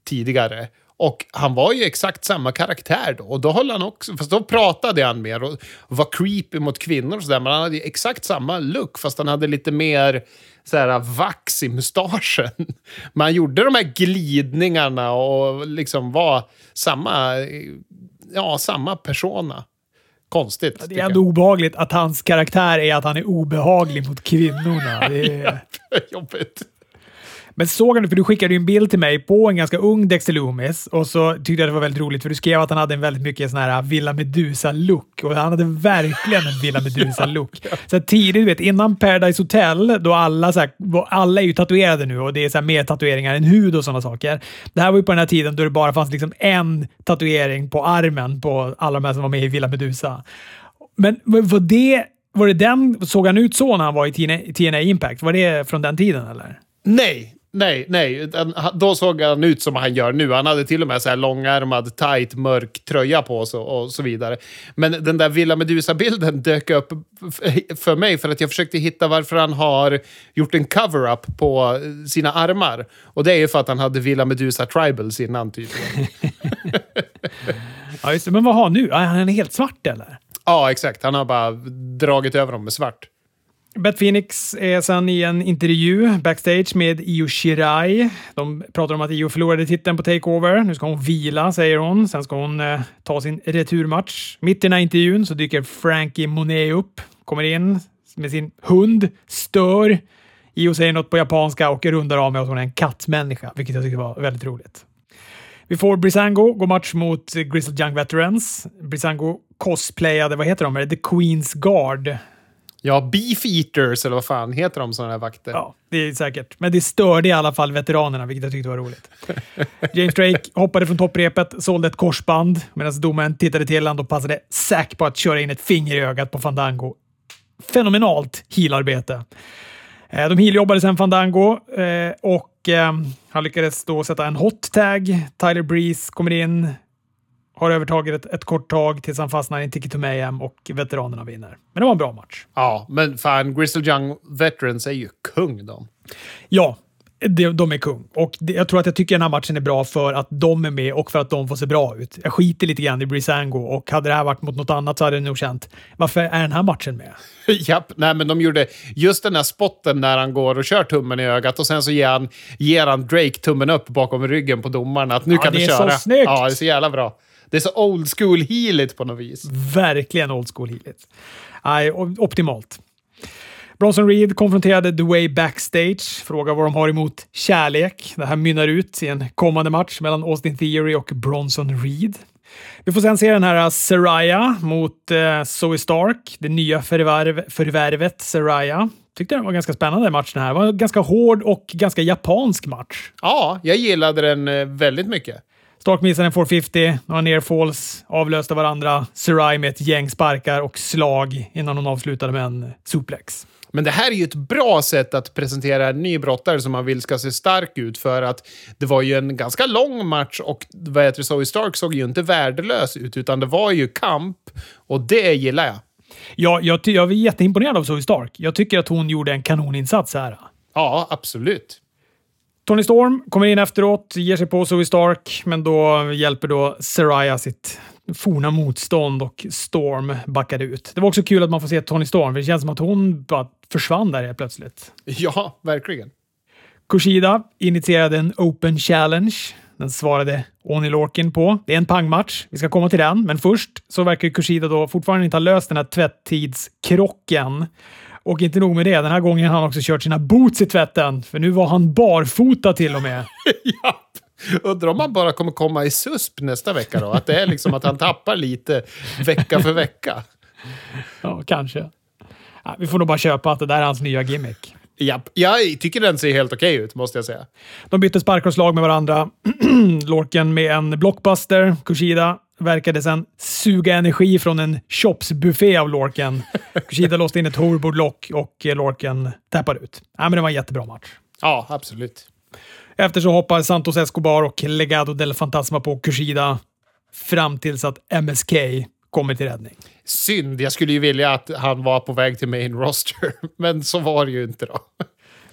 S1: tidigare. Och han var ju exakt samma karaktär då. Och då höll han också, fast då pratade han mer och var creepy mot kvinnor och sådär. Men han hade ju exakt samma look, fast han hade lite mer så här, vax i mustaschen. <laughs> Men han gjorde de här glidningarna och liksom var samma, ja, samma persona. Konstigt.
S2: Det är
S1: jag.
S2: ändå obehagligt att hans karaktär är att han är obehaglig mot kvinnorna. <laughs> Det är...
S1: Jobbigt.
S2: Men såg du, för du skickade ju en bild till mig på en ganska ung Dexter Loomis och så tyckte jag det var väldigt roligt för du skrev att han hade en väldigt mycket sån här Villa Medusa-look och han hade verkligen en Villa Medusa-look. <laughs> Så tidigt, du vet, innan Paradise Hotel, då alla, så här, alla är ju tatuerade nu och det är så här mer tatueringar än hud och sådana saker. Det här var ju på den här tiden då det bara fanns liksom en tatuering på armen på alla de här som var med i Villa Medusa. Men var det, var det den, såg han ut så när han var i TNA Impact? Var det från den tiden eller?
S1: Nej, nej, nej. Då såg han ut som han gör nu. Han hade till och med så här långärmad, tight, mörk tröja på sig och så vidare. Men den där Villa Medusa-bilden dök upp för mig för att jag försökte hitta varför han har gjort en cover-up på sina armar. Och det är ju för att han hade Villa Medusa Tribals innan tydligen. <laughs>
S2: Ja, just det. Men vad har han nu? Han är helt svart eller?
S1: ja, exakt. Han har bara dragit över dem med svart.
S2: Beth Phoenix är sen i en intervju backstage med Io Shirai. De pratar om att Io förlorade titeln på Takeover. Nu ska hon vila, säger hon. Sen ska hon eh, ta sin returmatch. Mitt i den här intervjun så dyker Frankie Monet upp. Kommer in med sin hund, stör. Io säger något på japanska och rundar av med att hon är en kattmänniska, vilket jag tyckte var väldigt roligt. Vi får Brisango gå match mot Grizzled Young Veterans. Brisango cosplayade, vad heter de? Är det The Queen's Guard?
S1: Ja, Beef Eaters, eller vad fan heter de sådana här vakter?
S2: Ja, det är säkert. Men det störde i alla fall veteranerna, vilket jag tyckte var roligt. <laughs> James Drake hoppade från topprepet, sålde ett korsband medan domaren tittade till honom och passade Zack på att köra in ett finger i ögat på Fandango. Fenomenalt healarbete. Eh, De healjobbade sen Fandango eh, och eh, han lyckades då sätta en hot tag. Tyler Breeze kommer in, har övertaget ett, ett kort tag tills han fastnar i en ticket to mayhem och veteranerna vinner. Men det var en bra match.
S1: Ja, men fan, Grizzled Young Veterans är ju kung de.
S2: Ja, de, de är kung. Och det, jag tror att jag tycker den här matchen är bra för att de är med och för att de får se bra ut. Jag skiter lite grann i Brisango och hade det här varit mot något annat så hade jag nog känt, varför är den här matchen med? <laughs>
S1: Japp, nej men de gjorde just den här spotten när han går och kör tummen i ögat och sen så ger han, ger han Drake tummen upp bakom ryggen på domaren att nu
S2: Ja,
S1: kan
S2: det
S1: du
S2: är så
S1: köra.
S2: snyggt.
S1: Ja, det är så jävla bra. Det är så old school healigt på något vis.
S2: Verkligen old school healigt. Nej, optimalt. Bronson Reed konfronterade The Way backstage, frågar vad de har emot kärlek. Det här mynnar ut i en kommande match mellan Austin Theory och Bronson Reed. Vi får sen se den här Saraya mot eh, Zoe Stark, det nya förvärv, förvärvet Saraya. Tyckte den var ganska spännande match den här. Det var en ganska hård och ganska japansk match.
S1: Ja, jag gillade den eh, väldigt mycket.
S2: Stark missade en 450, några nerfalls, avlöste varandra. Sarai med ett gäng sparkar och slag innan hon avslutade med en suplex.
S1: Men det här är ju ett bra sätt att presentera en ny brottare som man vill ska se stark ut för att det var ju en ganska lång match och vad heter Zoe Stark såg ju inte värdelös ut utan det var ju kamp och det gillar jag.
S2: Ja, jag, jag var jätteimponerad av Zoe Stark. Jag tycker att hon gjorde en kanoninsats här.
S1: Ja, absolut.
S2: Tony Storm kommer in efteråt, ger sig på Zoe Stark, men då hjälper då Saraya sitt forna motstånd och Storm backade ut. Det var också kul att man får se Tony Storm, för det känns som att hon bara försvann där helt plötsligt.
S1: Ja, verkligen.
S2: Kushida initierade en Open Challenge. Den svarade Oni Lorkin på. Det är en pangmatch. Vi ska komma till den, men först så verkar Kushida då fortfarande inte ha löst den här tvättidskrocken. Och inte nog med det, den här gången har han också kört sina boots i tvätten, för nu var han barfota till och med. <laughs>
S1: ja. Undrar om han bara kommer komma i susp nästa vecka då? Att det är liksom att han tappar lite vecka för vecka.
S2: Ja, kanske. Ja, vi får nog bara köpa att det där är hans nya gimmick.
S1: Japp. Jag tycker den ser helt okej ut, måste jag säga.
S2: De bytte sparkavslag med varandra. <clears throat> Lorken med en blockbuster. Kushida verkade sen suga energi från en Chops-buffé av Lorken. <laughs> Kushida låste in ett hoverboard-lock och Lorken tappade ut. Ja, men det var en jättebra match.
S1: Ja, absolut.
S2: Efter så hoppar Santos Escobar och Legado del Fantasma på Kushida fram tills att MSK kommer till räddning.
S1: Synd, jag skulle ju vilja att han var på väg till main roster, <laughs> men så var det ju inte då.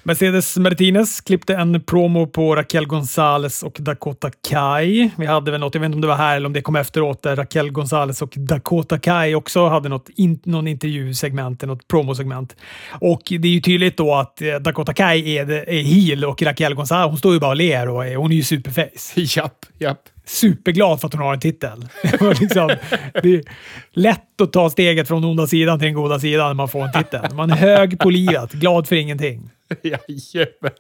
S2: Mercedes Martinez klippte en promo på Raquel Gonzales och Dakota Kai. Vi hade väl något, jag vet inte om det var här eller om det kom efteråt, där Raquel Gonzales och Dakota Kai också hade något in, någon intervjusegment, något promosegment. Och det är ju tydligt då att eh, Dakota Kai är, är heel och Raquel Gonzales, hon står ju bara och ler och är, hon är ju superface. <laughs>
S1: Japp, japp
S2: superglad för att hon har en titel. <laughs> liksom, det är lätt att ta steget från den onda sidan till den goda sidan när man får en titel. Man är hög på livet, glad för ingenting.
S1: Jajamän.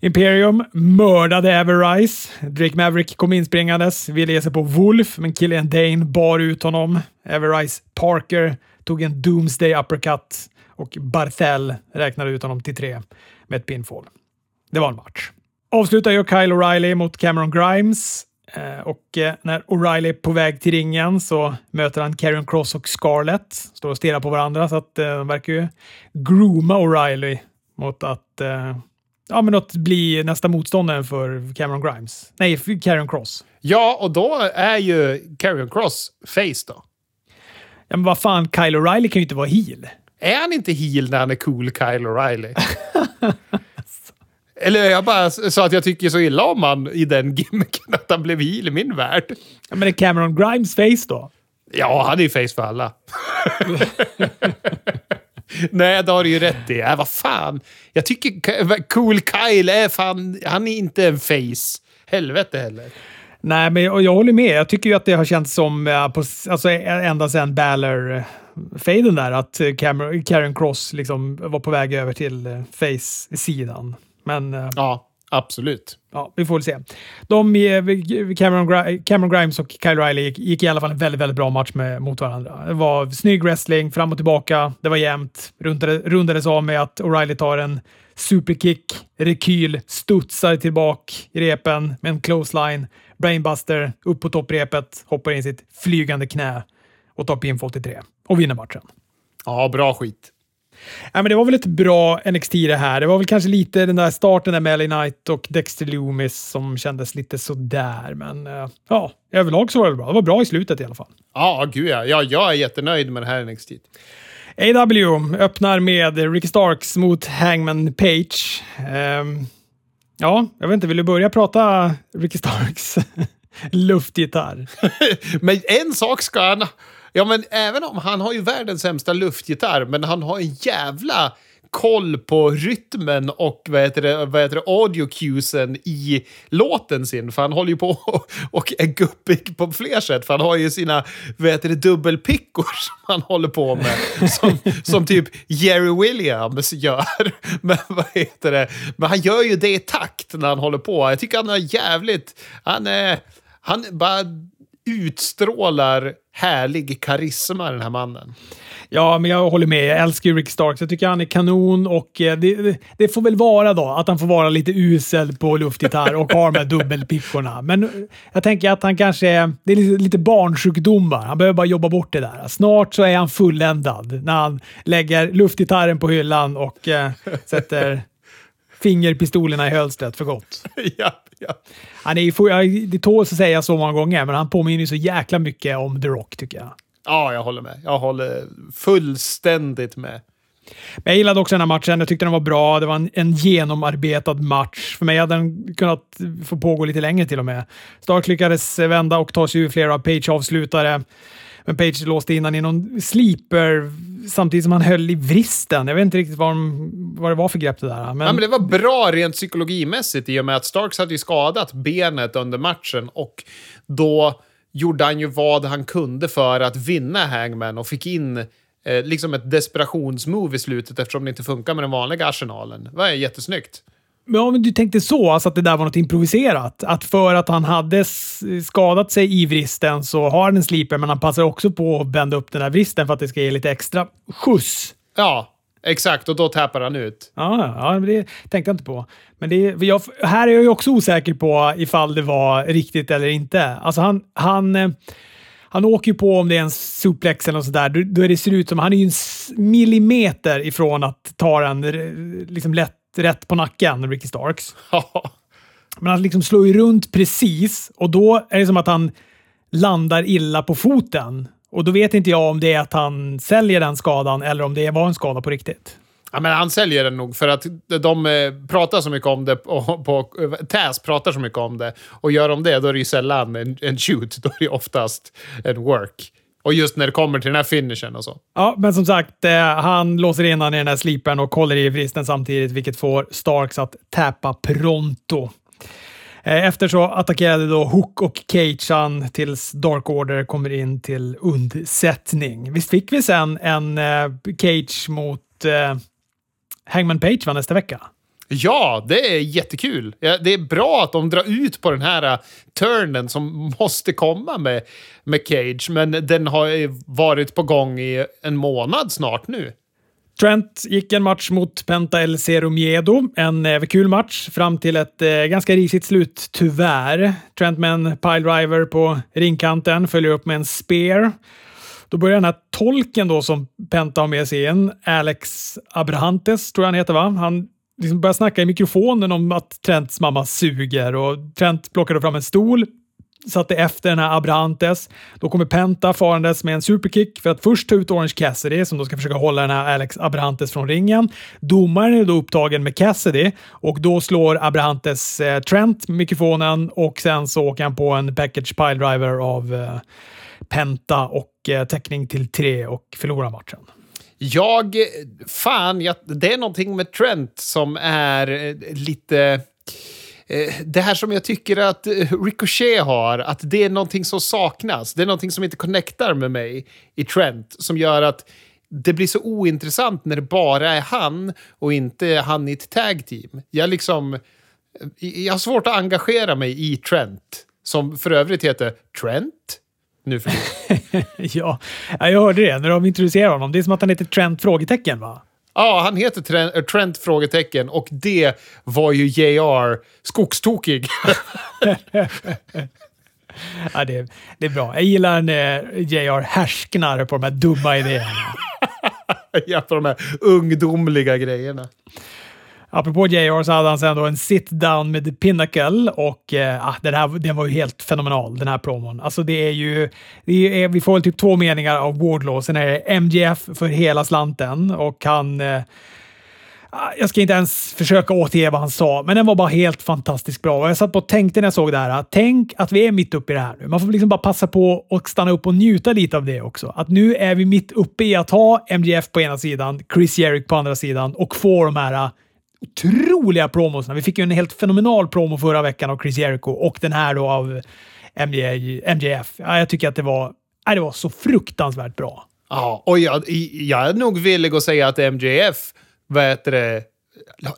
S2: Imperium mördade Everrise. Drake Maverick kom inspringandes, ville ge sig på Wolf, men Killian Dane bar ut honom. Everrise Parker tog en Doomsday uppercut och Barthel räknade ut honom till tre med ett pinfall. Det var en match. Avslutar ju Kyle O'Reilly mot Cameron Grimes. Eh, och eh, när O'Reilly är på väg till ringen så möter han Karen Cross och Scarlett. Står och stirrar på varandra så att eh, de verkar ju grooma O'Reilly mot att ja, men att bli nästa motståndare för Cameron Grimes. Nej, för Karen Cross.
S1: Ja, och då är ju Karen Cross face då.
S2: Ja, men vad fan, Kyle O'Reilly kan ju inte vara heel.
S1: Är han inte heel när han är cool Kyle O'Reilly? <laughs> Eller jag bara sa att jag tycker så illa om han i den <laughs> gimmicken att han blev heel i min värld.
S2: Ja, men är Cameron Grimes face då?
S1: Ja, han är ju face för alla. <laughs> Nej, det har du ju rätt i. Äh, vad fan. Jag tycker Cool Kyle är fan... Han är inte en face. Helvete heller.
S2: Nej, men jag, jag håller med. Jag tycker ju att det har känts som, ja, på, alltså ända sedan Balor faden där, att Cameron, Karen Cross liksom var på väg över till eh, face-sidan. Men... Eh,
S1: ja, absolut.
S2: Ja, vi får väl se. De, Cameron, Cameron Grimes och Kyle Riley gick, gick, i alla fall en väldigt, väldigt bra match med, mot varandra. Det var snygg wrestling, fram och tillbaka. Det var jämnt. Rundade, rundades av med att O'Reilly tar en superkick, rekyl, studsar tillbaka i repen med en clothesline, brainbuster, upp på topprepet, hoppar in sitt flygande knä och tar pinfall till tre och vinner matchen.
S1: Ja, bra skit.
S2: Ja, men det var väl ett bra NXT det här. Det var väl kanske lite den där starten med Melly Knight och Dexter Loomis som kändes lite sådär. Men uh, ja, överlag så var det bra. Det var bra i slutet i alla fall.
S1: Ja, gud ja. ja jag är jättenöjd med det här NXT.
S2: AW öppnar med Ricky Starks mot Hangman Page. Um, ja, jag vet inte, vill du börja prata Ricky Starks <laughs> luftgitarr? <laughs>
S1: men en sak ska han Ja, men även om han har ju världens sämsta luftgitarr, men han har en jävla koll på rytmen och vad heter det, vad heter det, audio cuesen i låten sin. För han håller ju på <laughs> och är guppig på fler sätt. För han har ju sina vad heter det, dubbelpickor <laughs> som han håller på med. Som, som typ Jerry Williams gör. <laughs> Men vad heter det? Men han gör ju det i takt när han håller på. Jag tycker han är jävligt... Han är... Han bara utstrålar härlig karisma, den här mannen.
S2: Ja, men jag håller med. Jag älskar ju Rick Starks. Jag tycker han är kanon och eh, det, det, får väl vara då att han får vara lite usel på luftgitarr och har de här dubbelpickorna. Men eh, jag tänker att han kanske är... Det är lite, lite barnsjukdomar. Han behöver bara jobba bort det där. Snart så är han fulländad när han lägger luftgitarren på hyllan och eh, sätter fingerpistolerna i hölstret för gott. <laughs>
S1: ja, ja.
S2: Han är, det tåls att säga så många gånger, men han påminner så jäkla mycket om The Rock tycker jag.
S1: Ja, jag håller med. Jag håller fullständigt med.
S2: Men jag gillade också den här matchen. Jag tyckte den var bra. Det var en, en genomarbetad match. För mig hade den kunnat få pågå lite längre till och med. Stark lyckades vända och ta sig ur flera av Page avslutare. Men Page låste innan i någon sleeper samtidigt som han höll i vristen. Jag vet inte riktigt vad, de, vad det var för grepp det där.
S1: Men... Ja, men det var bra rent psykologimässigt i och med att Starks hade ju skadat benet under matchen och då gjorde han ju vad han kunde för att vinna Hangman och fick in eh, liksom ett desperationsmove i slutet eftersom det inte funkar med den vanliga arsenalen. Det var jättesnyggt.
S2: Ja, men du tänkte så, alltså att det där var något improviserat? Att för att han hade skadat sig i vristen så har han en sliper, men han passar också på att bända upp den här vristen för att det ska ge lite extra skjuts.
S1: Ja, exakt. Och då tappar han ut.
S2: Ja, ja det tänkte jag inte på. Men det, jag, här är jag ju också osäker på ifall det var riktigt eller inte. Alltså han, han, eh, han åker ju på om det är en suplex eller något sådär. Då, då det ser ut som han är ju en millimeter ifrån att ta den liksom lätt rätt på nacken, Ricky Starks. <laughs> Men han liksom slår ju runt precis och då är det som att han landar illa på foten. Och då vet inte jag om det är att han säljer den skadan eller om det var en skada på riktigt.
S1: Ja, men han säljer den nog för att de eh, pratar så mycket om det. Och på, Taz pratar så mycket om det. Och gör de det, då är det ju sällan en, en shoot. Då är det oftast en work. Och just när det kommer till den här finishen och så.
S2: Ja, men som sagt, eh, han låser in han i den här slipern och håller i vristen samtidigt, vilket får Starks att täpa pronto. Eh, efter så attackerade då Hook och Cage han tills Dark Order kommer in till undsättning. Visst fick vi sen en eh, Cage mot eh, Hangman Page va, nästa vecka?
S1: Ja, det är jättekul. Ja, det är bra att de drar ut på den här äh, turnen som måste komma med, med Cage, men den har varit på gång i en månad snart nu.
S2: Trent gick en match mot Penta El Zero Miedo. En eh, kul match fram till ett eh, ganska risigt slut, tyvärr. Trent med en piledriver på ringkanten följer upp med en spear. Då börjar den här tolken då som Penta har med sig in, Alex Abrahantes tror jag han heter va? Han liksom börjar snacka i mikrofonen om att Trents mamma suger och Trent plockade fram en stol, satte efter den här Abrahantes. Då kommer Penta farandes med en superkick för att först ta ut Orange Cassidy som då ska försöka hålla den här Alex Abrahantes från ringen. Domaren är då upptagen med Cassidy och då slår Abrahantes eh, Trent mikrofonen och sen så åker han på en package piledriver av eh, Penta och eh, täckning till tre och förlorar matchen.
S1: Jag... Fan, jag, det är någonting med Trent som är eh, lite... Eh, det här som jag tycker att eh, Ricochet har, att det är någonting som saknas. Det är någonting som inte connectar med mig i Trent, som gör att det blir så ointressant när det bara är han och inte han i ett tag team. Jag, liksom, jag har svårt att engagera mig i Trent, som för övrigt heter Trent nu för <laughs>
S2: ja, jag hörde det när de introducerade honom. Det är som att han heter Trent? frågetecken va?
S1: Ja, han heter Trent, äh, Trent frågetecken och det var ju JR skogstokig. <laughs>
S2: ja, det, det är bra. Jag gillar när JR härsknar på de här dumma idéerna. <laughs>
S1: ja, på de här ungdomliga grejerna.
S2: Apropå JR så hade han sen då en sit-down med The Pinnacle och eh, ah, den, här, den var ju helt fenomenal, den här promon. Alltså det är ju, det är, eh, vi får väl typ två meningar av Wardlaw, sen är det MGF för hela slanten och han eh, ah, jag ska inte ens försöka återge vad han sa, men den var bara helt fantastiskt bra. Jag satt och tänkte när jag såg det här. Tänk att vi är mitt uppe i det här nu. Man får liksom bara passa på och stanna upp och njuta lite av det också. Att nu är vi mitt uppe i att ha MGF på ena sidan, Chris Jerick på andra sidan och få de här otroliga promosna. Vi fick ju en helt fenomenal promo förra veckan av Chris Jericho och den här då av MJ, MJF. Ja, jag tycker att det var, ja, det var så fruktansvärt bra.
S1: Ja, och jag, jag är nog villig att säga att MJF vad heter det,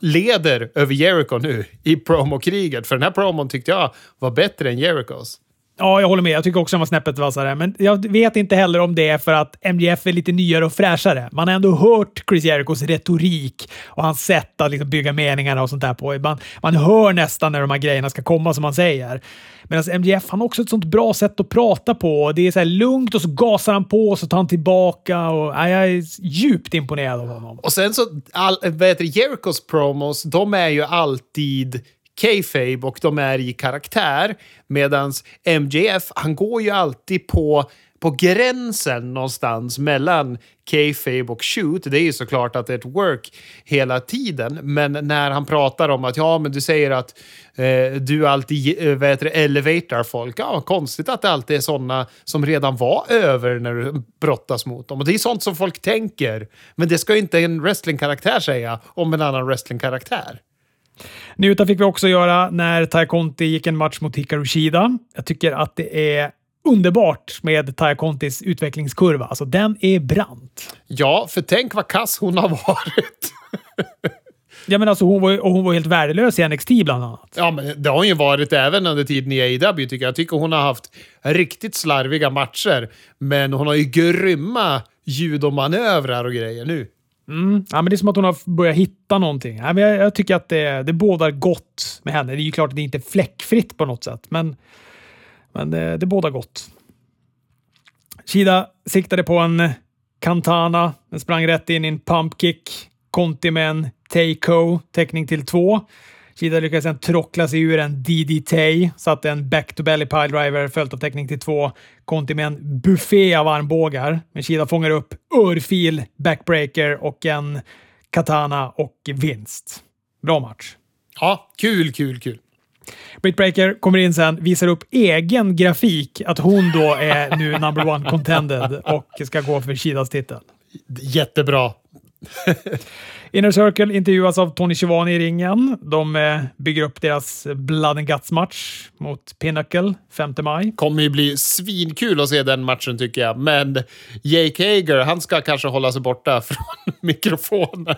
S1: leder över Jericho nu i promokriget. För den här promon tyckte jag var bättre än Jerichos.
S2: Ja, jag håller med. Jag tycker också den var snäppet vassare. Men jag vet inte heller om det är för att MJF är lite nyare och fräschare. Man har ändå hört Chris Jerichos retorik och hans sätt att liksom bygga meningarna och sånt där på. Man, man hör nästan när de här grejerna ska komma som man säger. Medan MJF han har också ett sånt bra sätt att prata på. Det är så här lugnt och så gasar han på och så tar han tillbaka. Och, ja, jag är djupt imponerad av honom.
S1: Och sen så, all, vad heter Jerichos promos, de är ju alltid kayfabe och de är i karaktär. Medan MJF, han går ju alltid på på gränsen någonstans mellan kayfabe och shoot. Det är ju såklart att det är ett work hela tiden, men när han pratar om att ja, men du säger att eh, du alltid eh, vad heter det, elevatar folk. Ja, konstigt att det alltid är sådana som redan var över när du brottas mot dem. Och det är sånt som folk tänker, men det ska ju inte en wrestlingkaraktär säga om en annan wrestlingkaraktär.
S2: Njuta fick vi också göra när Tai Conti gick en match mot Hikaru Shida. Jag tycker att det är underbart med Tai Contis utvecklingskurva. Alltså, den är brant.
S1: Ja, för tänk vad kass hon har varit.
S2: ja, men alltså, hon, var, och hon var helt värdelös i NXT bland annat.
S1: Ja, men det har hon ju varit även under tiden i AEW tycker jag. Jag tycker hon har haft riktigt slarviga matcher, men hon har ju grymma judomanövrar och grejer nu.
S2: Mm. Ja, men det är som att hon har börjat hitta någonting. Ja, men jag, jag tycker att det, det bådar gott med henne. Det är ju klart att det inte är fläckfritt på något sätt, men, men det, det bådar gott. Kida siktade på en Cantana. Den sprang rätt in i en pumpkick. Conti med en Takeo, täckning till två. Shida lyckades sen trockla sig ur en DDT, satte en back-to-belly piledriver följt av täckning till två. Conti med en buffé av armbågar. Men Shida fångar upp örfil, backbreaker och en katana och vinst. Bra match.
S1: Ja, kul, kul, kul.
S2: Britt Breaker kommer in sen, visar upp egen grafik, att hon då är nu number one contended och ska gå för Shidas titel.
S1: Jättebra.
S2: Inner Circle intervjuas av Tony Schivani i ringen. De eh, bygger upp deras Blood and Guts-match mot Pinnacle 5 maj.
S1: kommer ju bli svinkul att se den matchen tycker jag. Men Jake Hager, han ska kanske hålla sig borta <laughs> från mikrofonen.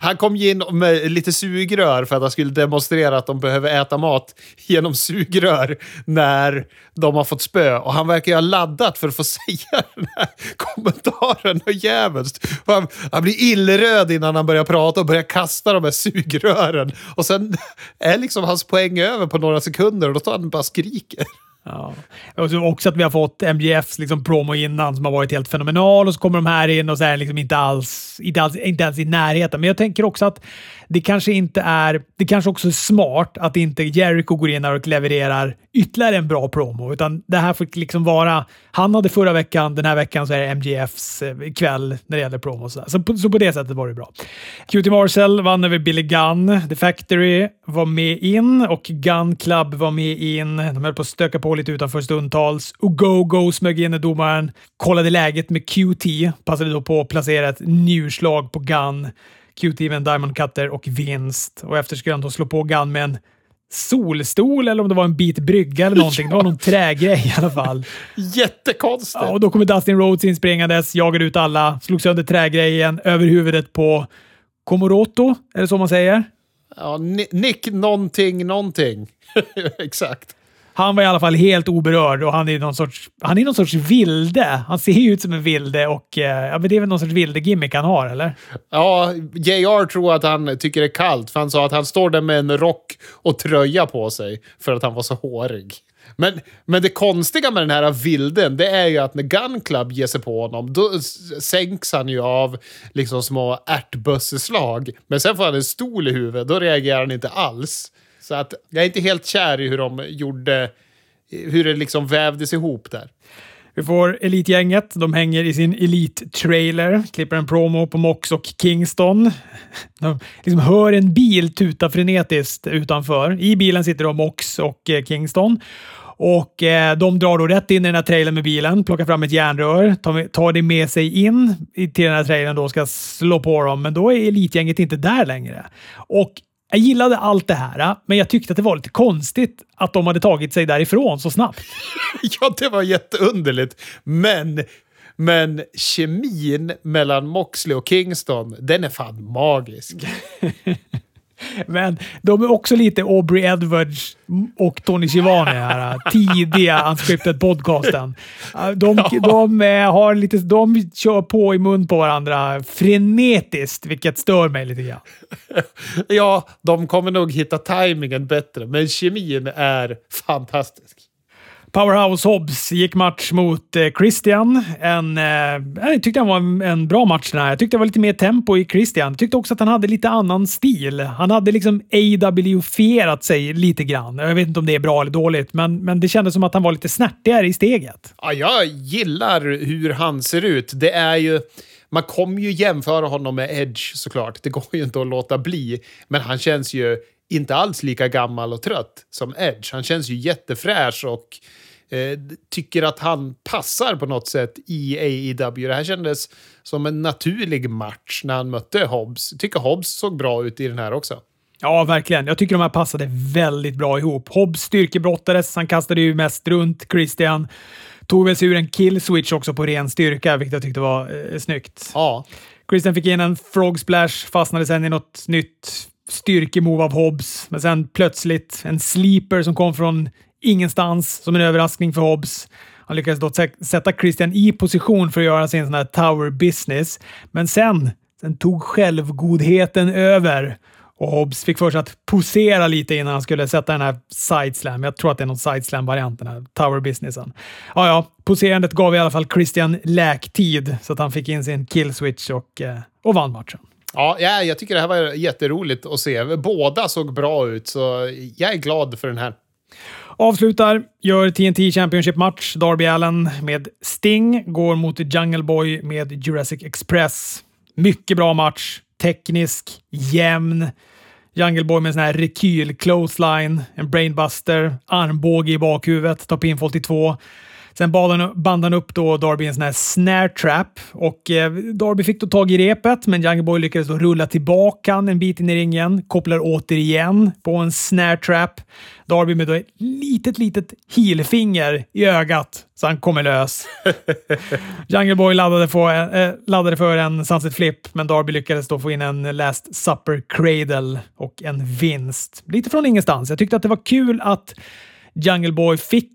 S1: Han kom ju in med lite sugrör för att han skulle demonstrera att de behöver äta mat genom sugrör när de har fått spö. Och han verkar ju ha laddat för att få <laughs> säga den här kommentaren och jävligt. Han, han blir illröd innan han han börjar prata och börjar kasta de här sugrören. Och sen är liksom hans poäng över på några sekunder och då tar han bara skriker.
S2: Ja. Och också att vi har fått MGFs liksom promo innan som har varit helt fenomenal och så kommer de här in och så är liksom inte alls, inte alls, inte alls i närheten. Men jag tänker också att det kanske inte är, det kanske också är smart att inte Jericho går in och levererar ytterligare en bra promo, utan det här får liksom vara, han hade förra veckan, den här veckan så är det MGFs eh, kväll när det gäller promo. Så, så, på, så på det sättet var det bra. QT Marcel vann över Billy Gunn. The Factory var med in och Gun Club var med in. De höll på att stöka på lite utanför stundtals. Ogogo smög in när domaren kollade läget med QT. Passade då på att placera ett njurslag på Gun. QT med en Diamond Cutter och vinst. Och efter skulle han då slå på Gun med en solstol eller om det var en bit brygga eller någonting. Det var någon <laughs> trägrej i alla fall.
S1: Jättekonstigt.
S2: Ja, och då kommer Dustin Rhodes inspringandes, jagade ut alla, slog sönder trägrejen över huvudet på Komoroto, är det så man säger?
S1: Ja, Ni- Nick någonting, någonting. <laughs> Exakt.
S2: Han var i alla fall helt oberörd och han är någon sorts, han är någon sorts vilde. Han ser ju ut som en vilde och eh, ja, men det är väl någon sorts vilde-gimmick han har, eller?
S1: Ja, JR tror att han tycker det är kallt, för han sa att han står där med en rock och tröja på sig för att han var så hårig. Men, men det konstiga med den här vilden, det är ju att när Gun Club ger sig på honom, då sänks han ju av liksom små ärtbösseslag. Men sen får han en stol i huvudet, då reagerar han inte alls. Så att jag är inte helt kär i hur de gjorde, hur det liksom vävdes ihop där.
S2: Vi får Elitgänget. De hänger i sin Elite-trailer, klipper en promo på Mox och Kingston. De liksom hör en bil tuta frenetiskt utanför. I bilen sitter då Mox och eh, Kingston. Och eh, De drar då rätt in i den här trailern med bilen, plockar fram ett järnrör, tar, tar det med sig in till den här trailern och ska slå på dem. Men då är Elitgänget inte där längre. Och jag gillade allt det här, men jag tyckte att det var lite konstigt att de hade tagit sig därifrån så snabbt. <laughs>
S1: Ja, det var jätteunderligt. Men, men kemin mellan Moxley och Kingston, den är fan magisk. <laughs>
S2: Men de är också lite Aubrey Edwards och Tony Schiavone här. <laughs> Tidiga unscripted podcasten. De, de, eh, har lite, de kör på i mun på varandra frenetiskt, vilket stör mig lite grann.
S1: Ja, de kommer nog hitta tajmingen bättre, men kemin är fantastisk.
S2: Powerhouse Hobbs gick match mot eh, Christian. En, eh, jag tyckte han var en, en bra match den här. Jag tyckte det var lite mer tempo i Christian. Jag tyckte också att han hade lite annan stil. Han hade liksom AW-fierat sig lite grann. Jag vet inte om det är bra eller dåligt, men, men det kändes som att han var lite snärtigare i steget.
S1: Ja, jag gillar hur han ser ut. Det är ju... Man kommer ju jämföra honom med Edge såklart. Det går ju inte att låta bli. Men han känns ju inte alls lika gammal och trött som Edge. Han känns ju jättefräsch och eh, tycker att han passar på något sätt i AEW. Det här kändes som en naturlig match när han mötte Hobbs. Jag tycker Hobbs såg bra ut i den här också.
S2: Ja, verkligen. Jag tycker de här passade väldigt bra ihop. Hobbs styrkebrottades, han kastade ju mest runt Christian. Tog väl sig ur en kill switch också på ren styrka, vilket jag tyckte var eh, snyggt.
S1: Ja.
S2: Christian fick in en frog splash, fastnade sen i något nytt styrkemove av Hobbs, men sen plötsligt en sleeper som kom från ingenstans som en överraskning för Hobbs. Han lyckades då sätta Christian i position för att göra sin sån här tower business, men sen, sen tog självgodheten över och Hobbs fick för sig att posera lite innan han skulle sätta den här sideslam. Jag tror att det är någon sideslam-variant, den här tower businessen. Ja, ja, poserandet gav i alla fall Christian läktid så att han fick in sin kill switch och, eh, och vann matchen.
S1: Ja, jag tycker det här var jätteroligt att se. Båda såg bra ut, så jag är glad för den här.
S2: Avslutar, gör TNT Championship-match. Darby Allen med Sting går mot Jungle Boy med Jurassic Express. Mycket bra match. Teknisk, jämn. Jungle Boy med en sån här rekyl clothesline, en brainbuster, armbåge i bakhuvudet, tar pinfall till två. Sen band han upp då Darby en sån här snare trap och eh, Darby fick då tag i repet, men Jungle Boy lyckades då rulla tillbaka en bit in i ringen, kopplar återigen på en snare trap. Darby med då ett litet, litet heelfinger i ögat så han kommer lös. <laughs> Jungle Boy laddade, få, äh, laddade för en Sunset Flip, men Darby lyckades då få in en Last Supper Cradle och en vinst. Lite från ingenstans. Jag tyckte att det var kul att Jungle Boy fick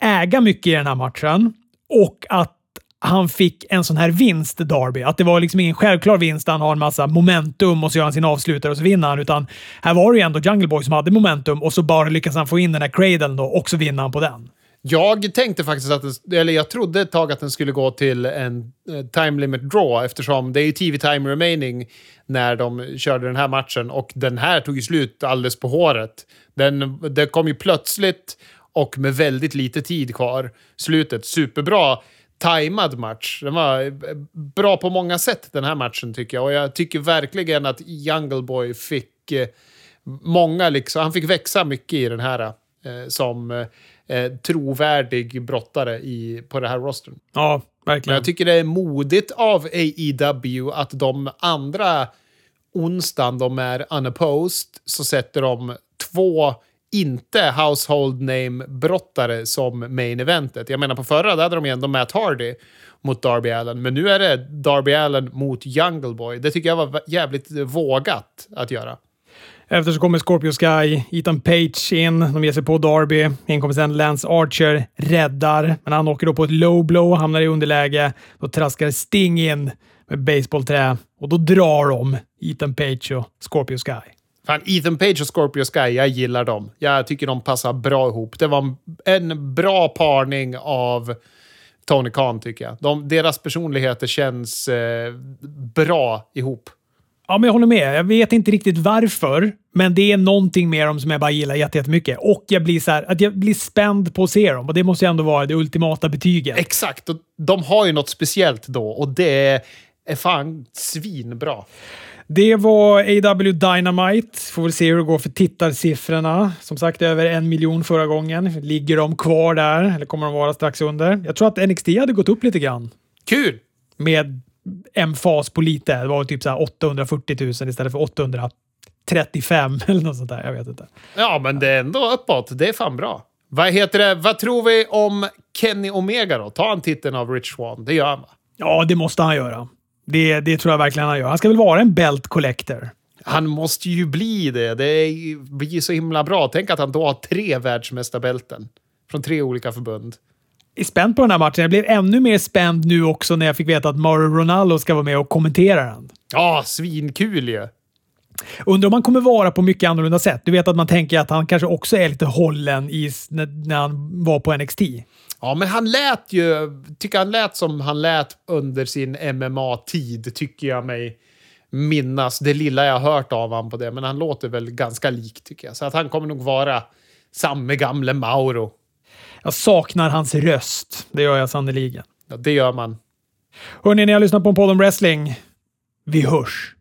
S2: äga mycket i den här matchen och att han fick en sån här vinst, Darby. Att det var liksom ingen självklar vinst där han har en massa momentum och så gör han sin avslutare och så vinner han. Utan här var det ju ändå Jungle Boy som hade momentum och så bara lyckas han få in den här cradlen då och så vinner han på den.
S1: Jag tänkte faktiskt att, den, eller jag trodde ett tag att den skulle gå till en eh, time limit draw eftersom det är ju TV time remaining när de körde den här matchen och den här tog ju slut alldeles på håret. Den, det kom ju plötsligt och med väldigt lite tid kvar. Slutet, superbra tajmad match. Den var bra på många sätt den här matchen tycker jag. Och jag tycker verkligen att Jungle Boy fick eh, många, liksom, han fick växa mycket i den här eh, som eh, trovärdig brottare i, på det här rostern.
S2: Ja, verkligen. Men
S1: jag tycker det är modigt av AEW att de andra onsdagen de är unopposed så sätter de två inte household name-brottare som main eventet. Jag menar på förra där hade de ju ändå Matt Hardy mot Darby Allen, men nu är det Darby Allen mot Jungle Boy. Det tycker jag var jävligt vågat att göra.
S2: Efter så kommer Scorpio Sky, Ethan Page in, de ger sig på Darby. In kommer sen Lance Archer, räddar, men han åker då på ett low blow, hamnar i underläge. Då traskar Sting in med baseballträ och då drar de Ethan Page och Scorpio Sky.
S1: Fan, Ethan Page och Scorpio Sky, jag gillar dem. Jag tycker de passar bra ihop. Det var en bra parning av Tony Khan, tycker jag. De, deras personligheter känns eh, bra ihop.
S2: Ja, men jag håller med. Jag vet inte riktigt varför, men det är någonting med dem som jag bara gillar jättemycket. Och jag blir så här, att jag blir spänd på att se dem och det måste ju ändå vara det ultimata betyget.
S1: Exakt, och de har ju något speciellt då och det är fan svinbra.
S2: Det var AW Dynamite. Får väl se hur det går för tittarsiffrorna. Som sagt, över en miljon förra gången. Ligger de kvar där eller kommer de vara strax under? Jag tror att NXT hade gått upp lite grann.
S1: Kul!
S2: Med en fas på lite. Det var typ så 840 000 istället för 835 <laughs> eller något sånt där. Jag vet inte.
S1: Ja, men det är ändå uppåt. Det är fan bra. Vad heter det? Vad tror vi om Kenny Omega då? Tar han titeln av Rich Swan? Det gör han va?
S2: Ja, det måste han göra. Det, det tror jag verkligen han gör. Han ska väl vara en belt collector?
S1: Han måste ju bli det. Det blir så himla bra. Tänk att han då har tre världsmästarbälten från tre olika förbund.
S2: Jag är spänd på den här matchen. Jag blev ännu mer spänd nu också när jag fick veta att Mauro Ronaldo ska vara med och kommentera den.
S1: Ja, svinkul ju!
S2: Undrar om han kommer vara på mycket annorlunda sätt. Du vet att man tänker att han kanske också är lite hållen i, när, när han var på NXT.
S1: Ja, men han lät ju... Tycker han lät som han lät under sin MMA-tid, tycker jag mig minnas. Det lilla jag har hört av honom på det, men han låter väl ganska lik tycker jag. Så att han kommer nog vara samme gamle Mauro.
S2: Jag saknar hans röst. Det gör jag sannerligen.
S1: Ja, det gör man.
S2: Hörni, ni har lyssnat på en podd om wrestling. Vi hörs!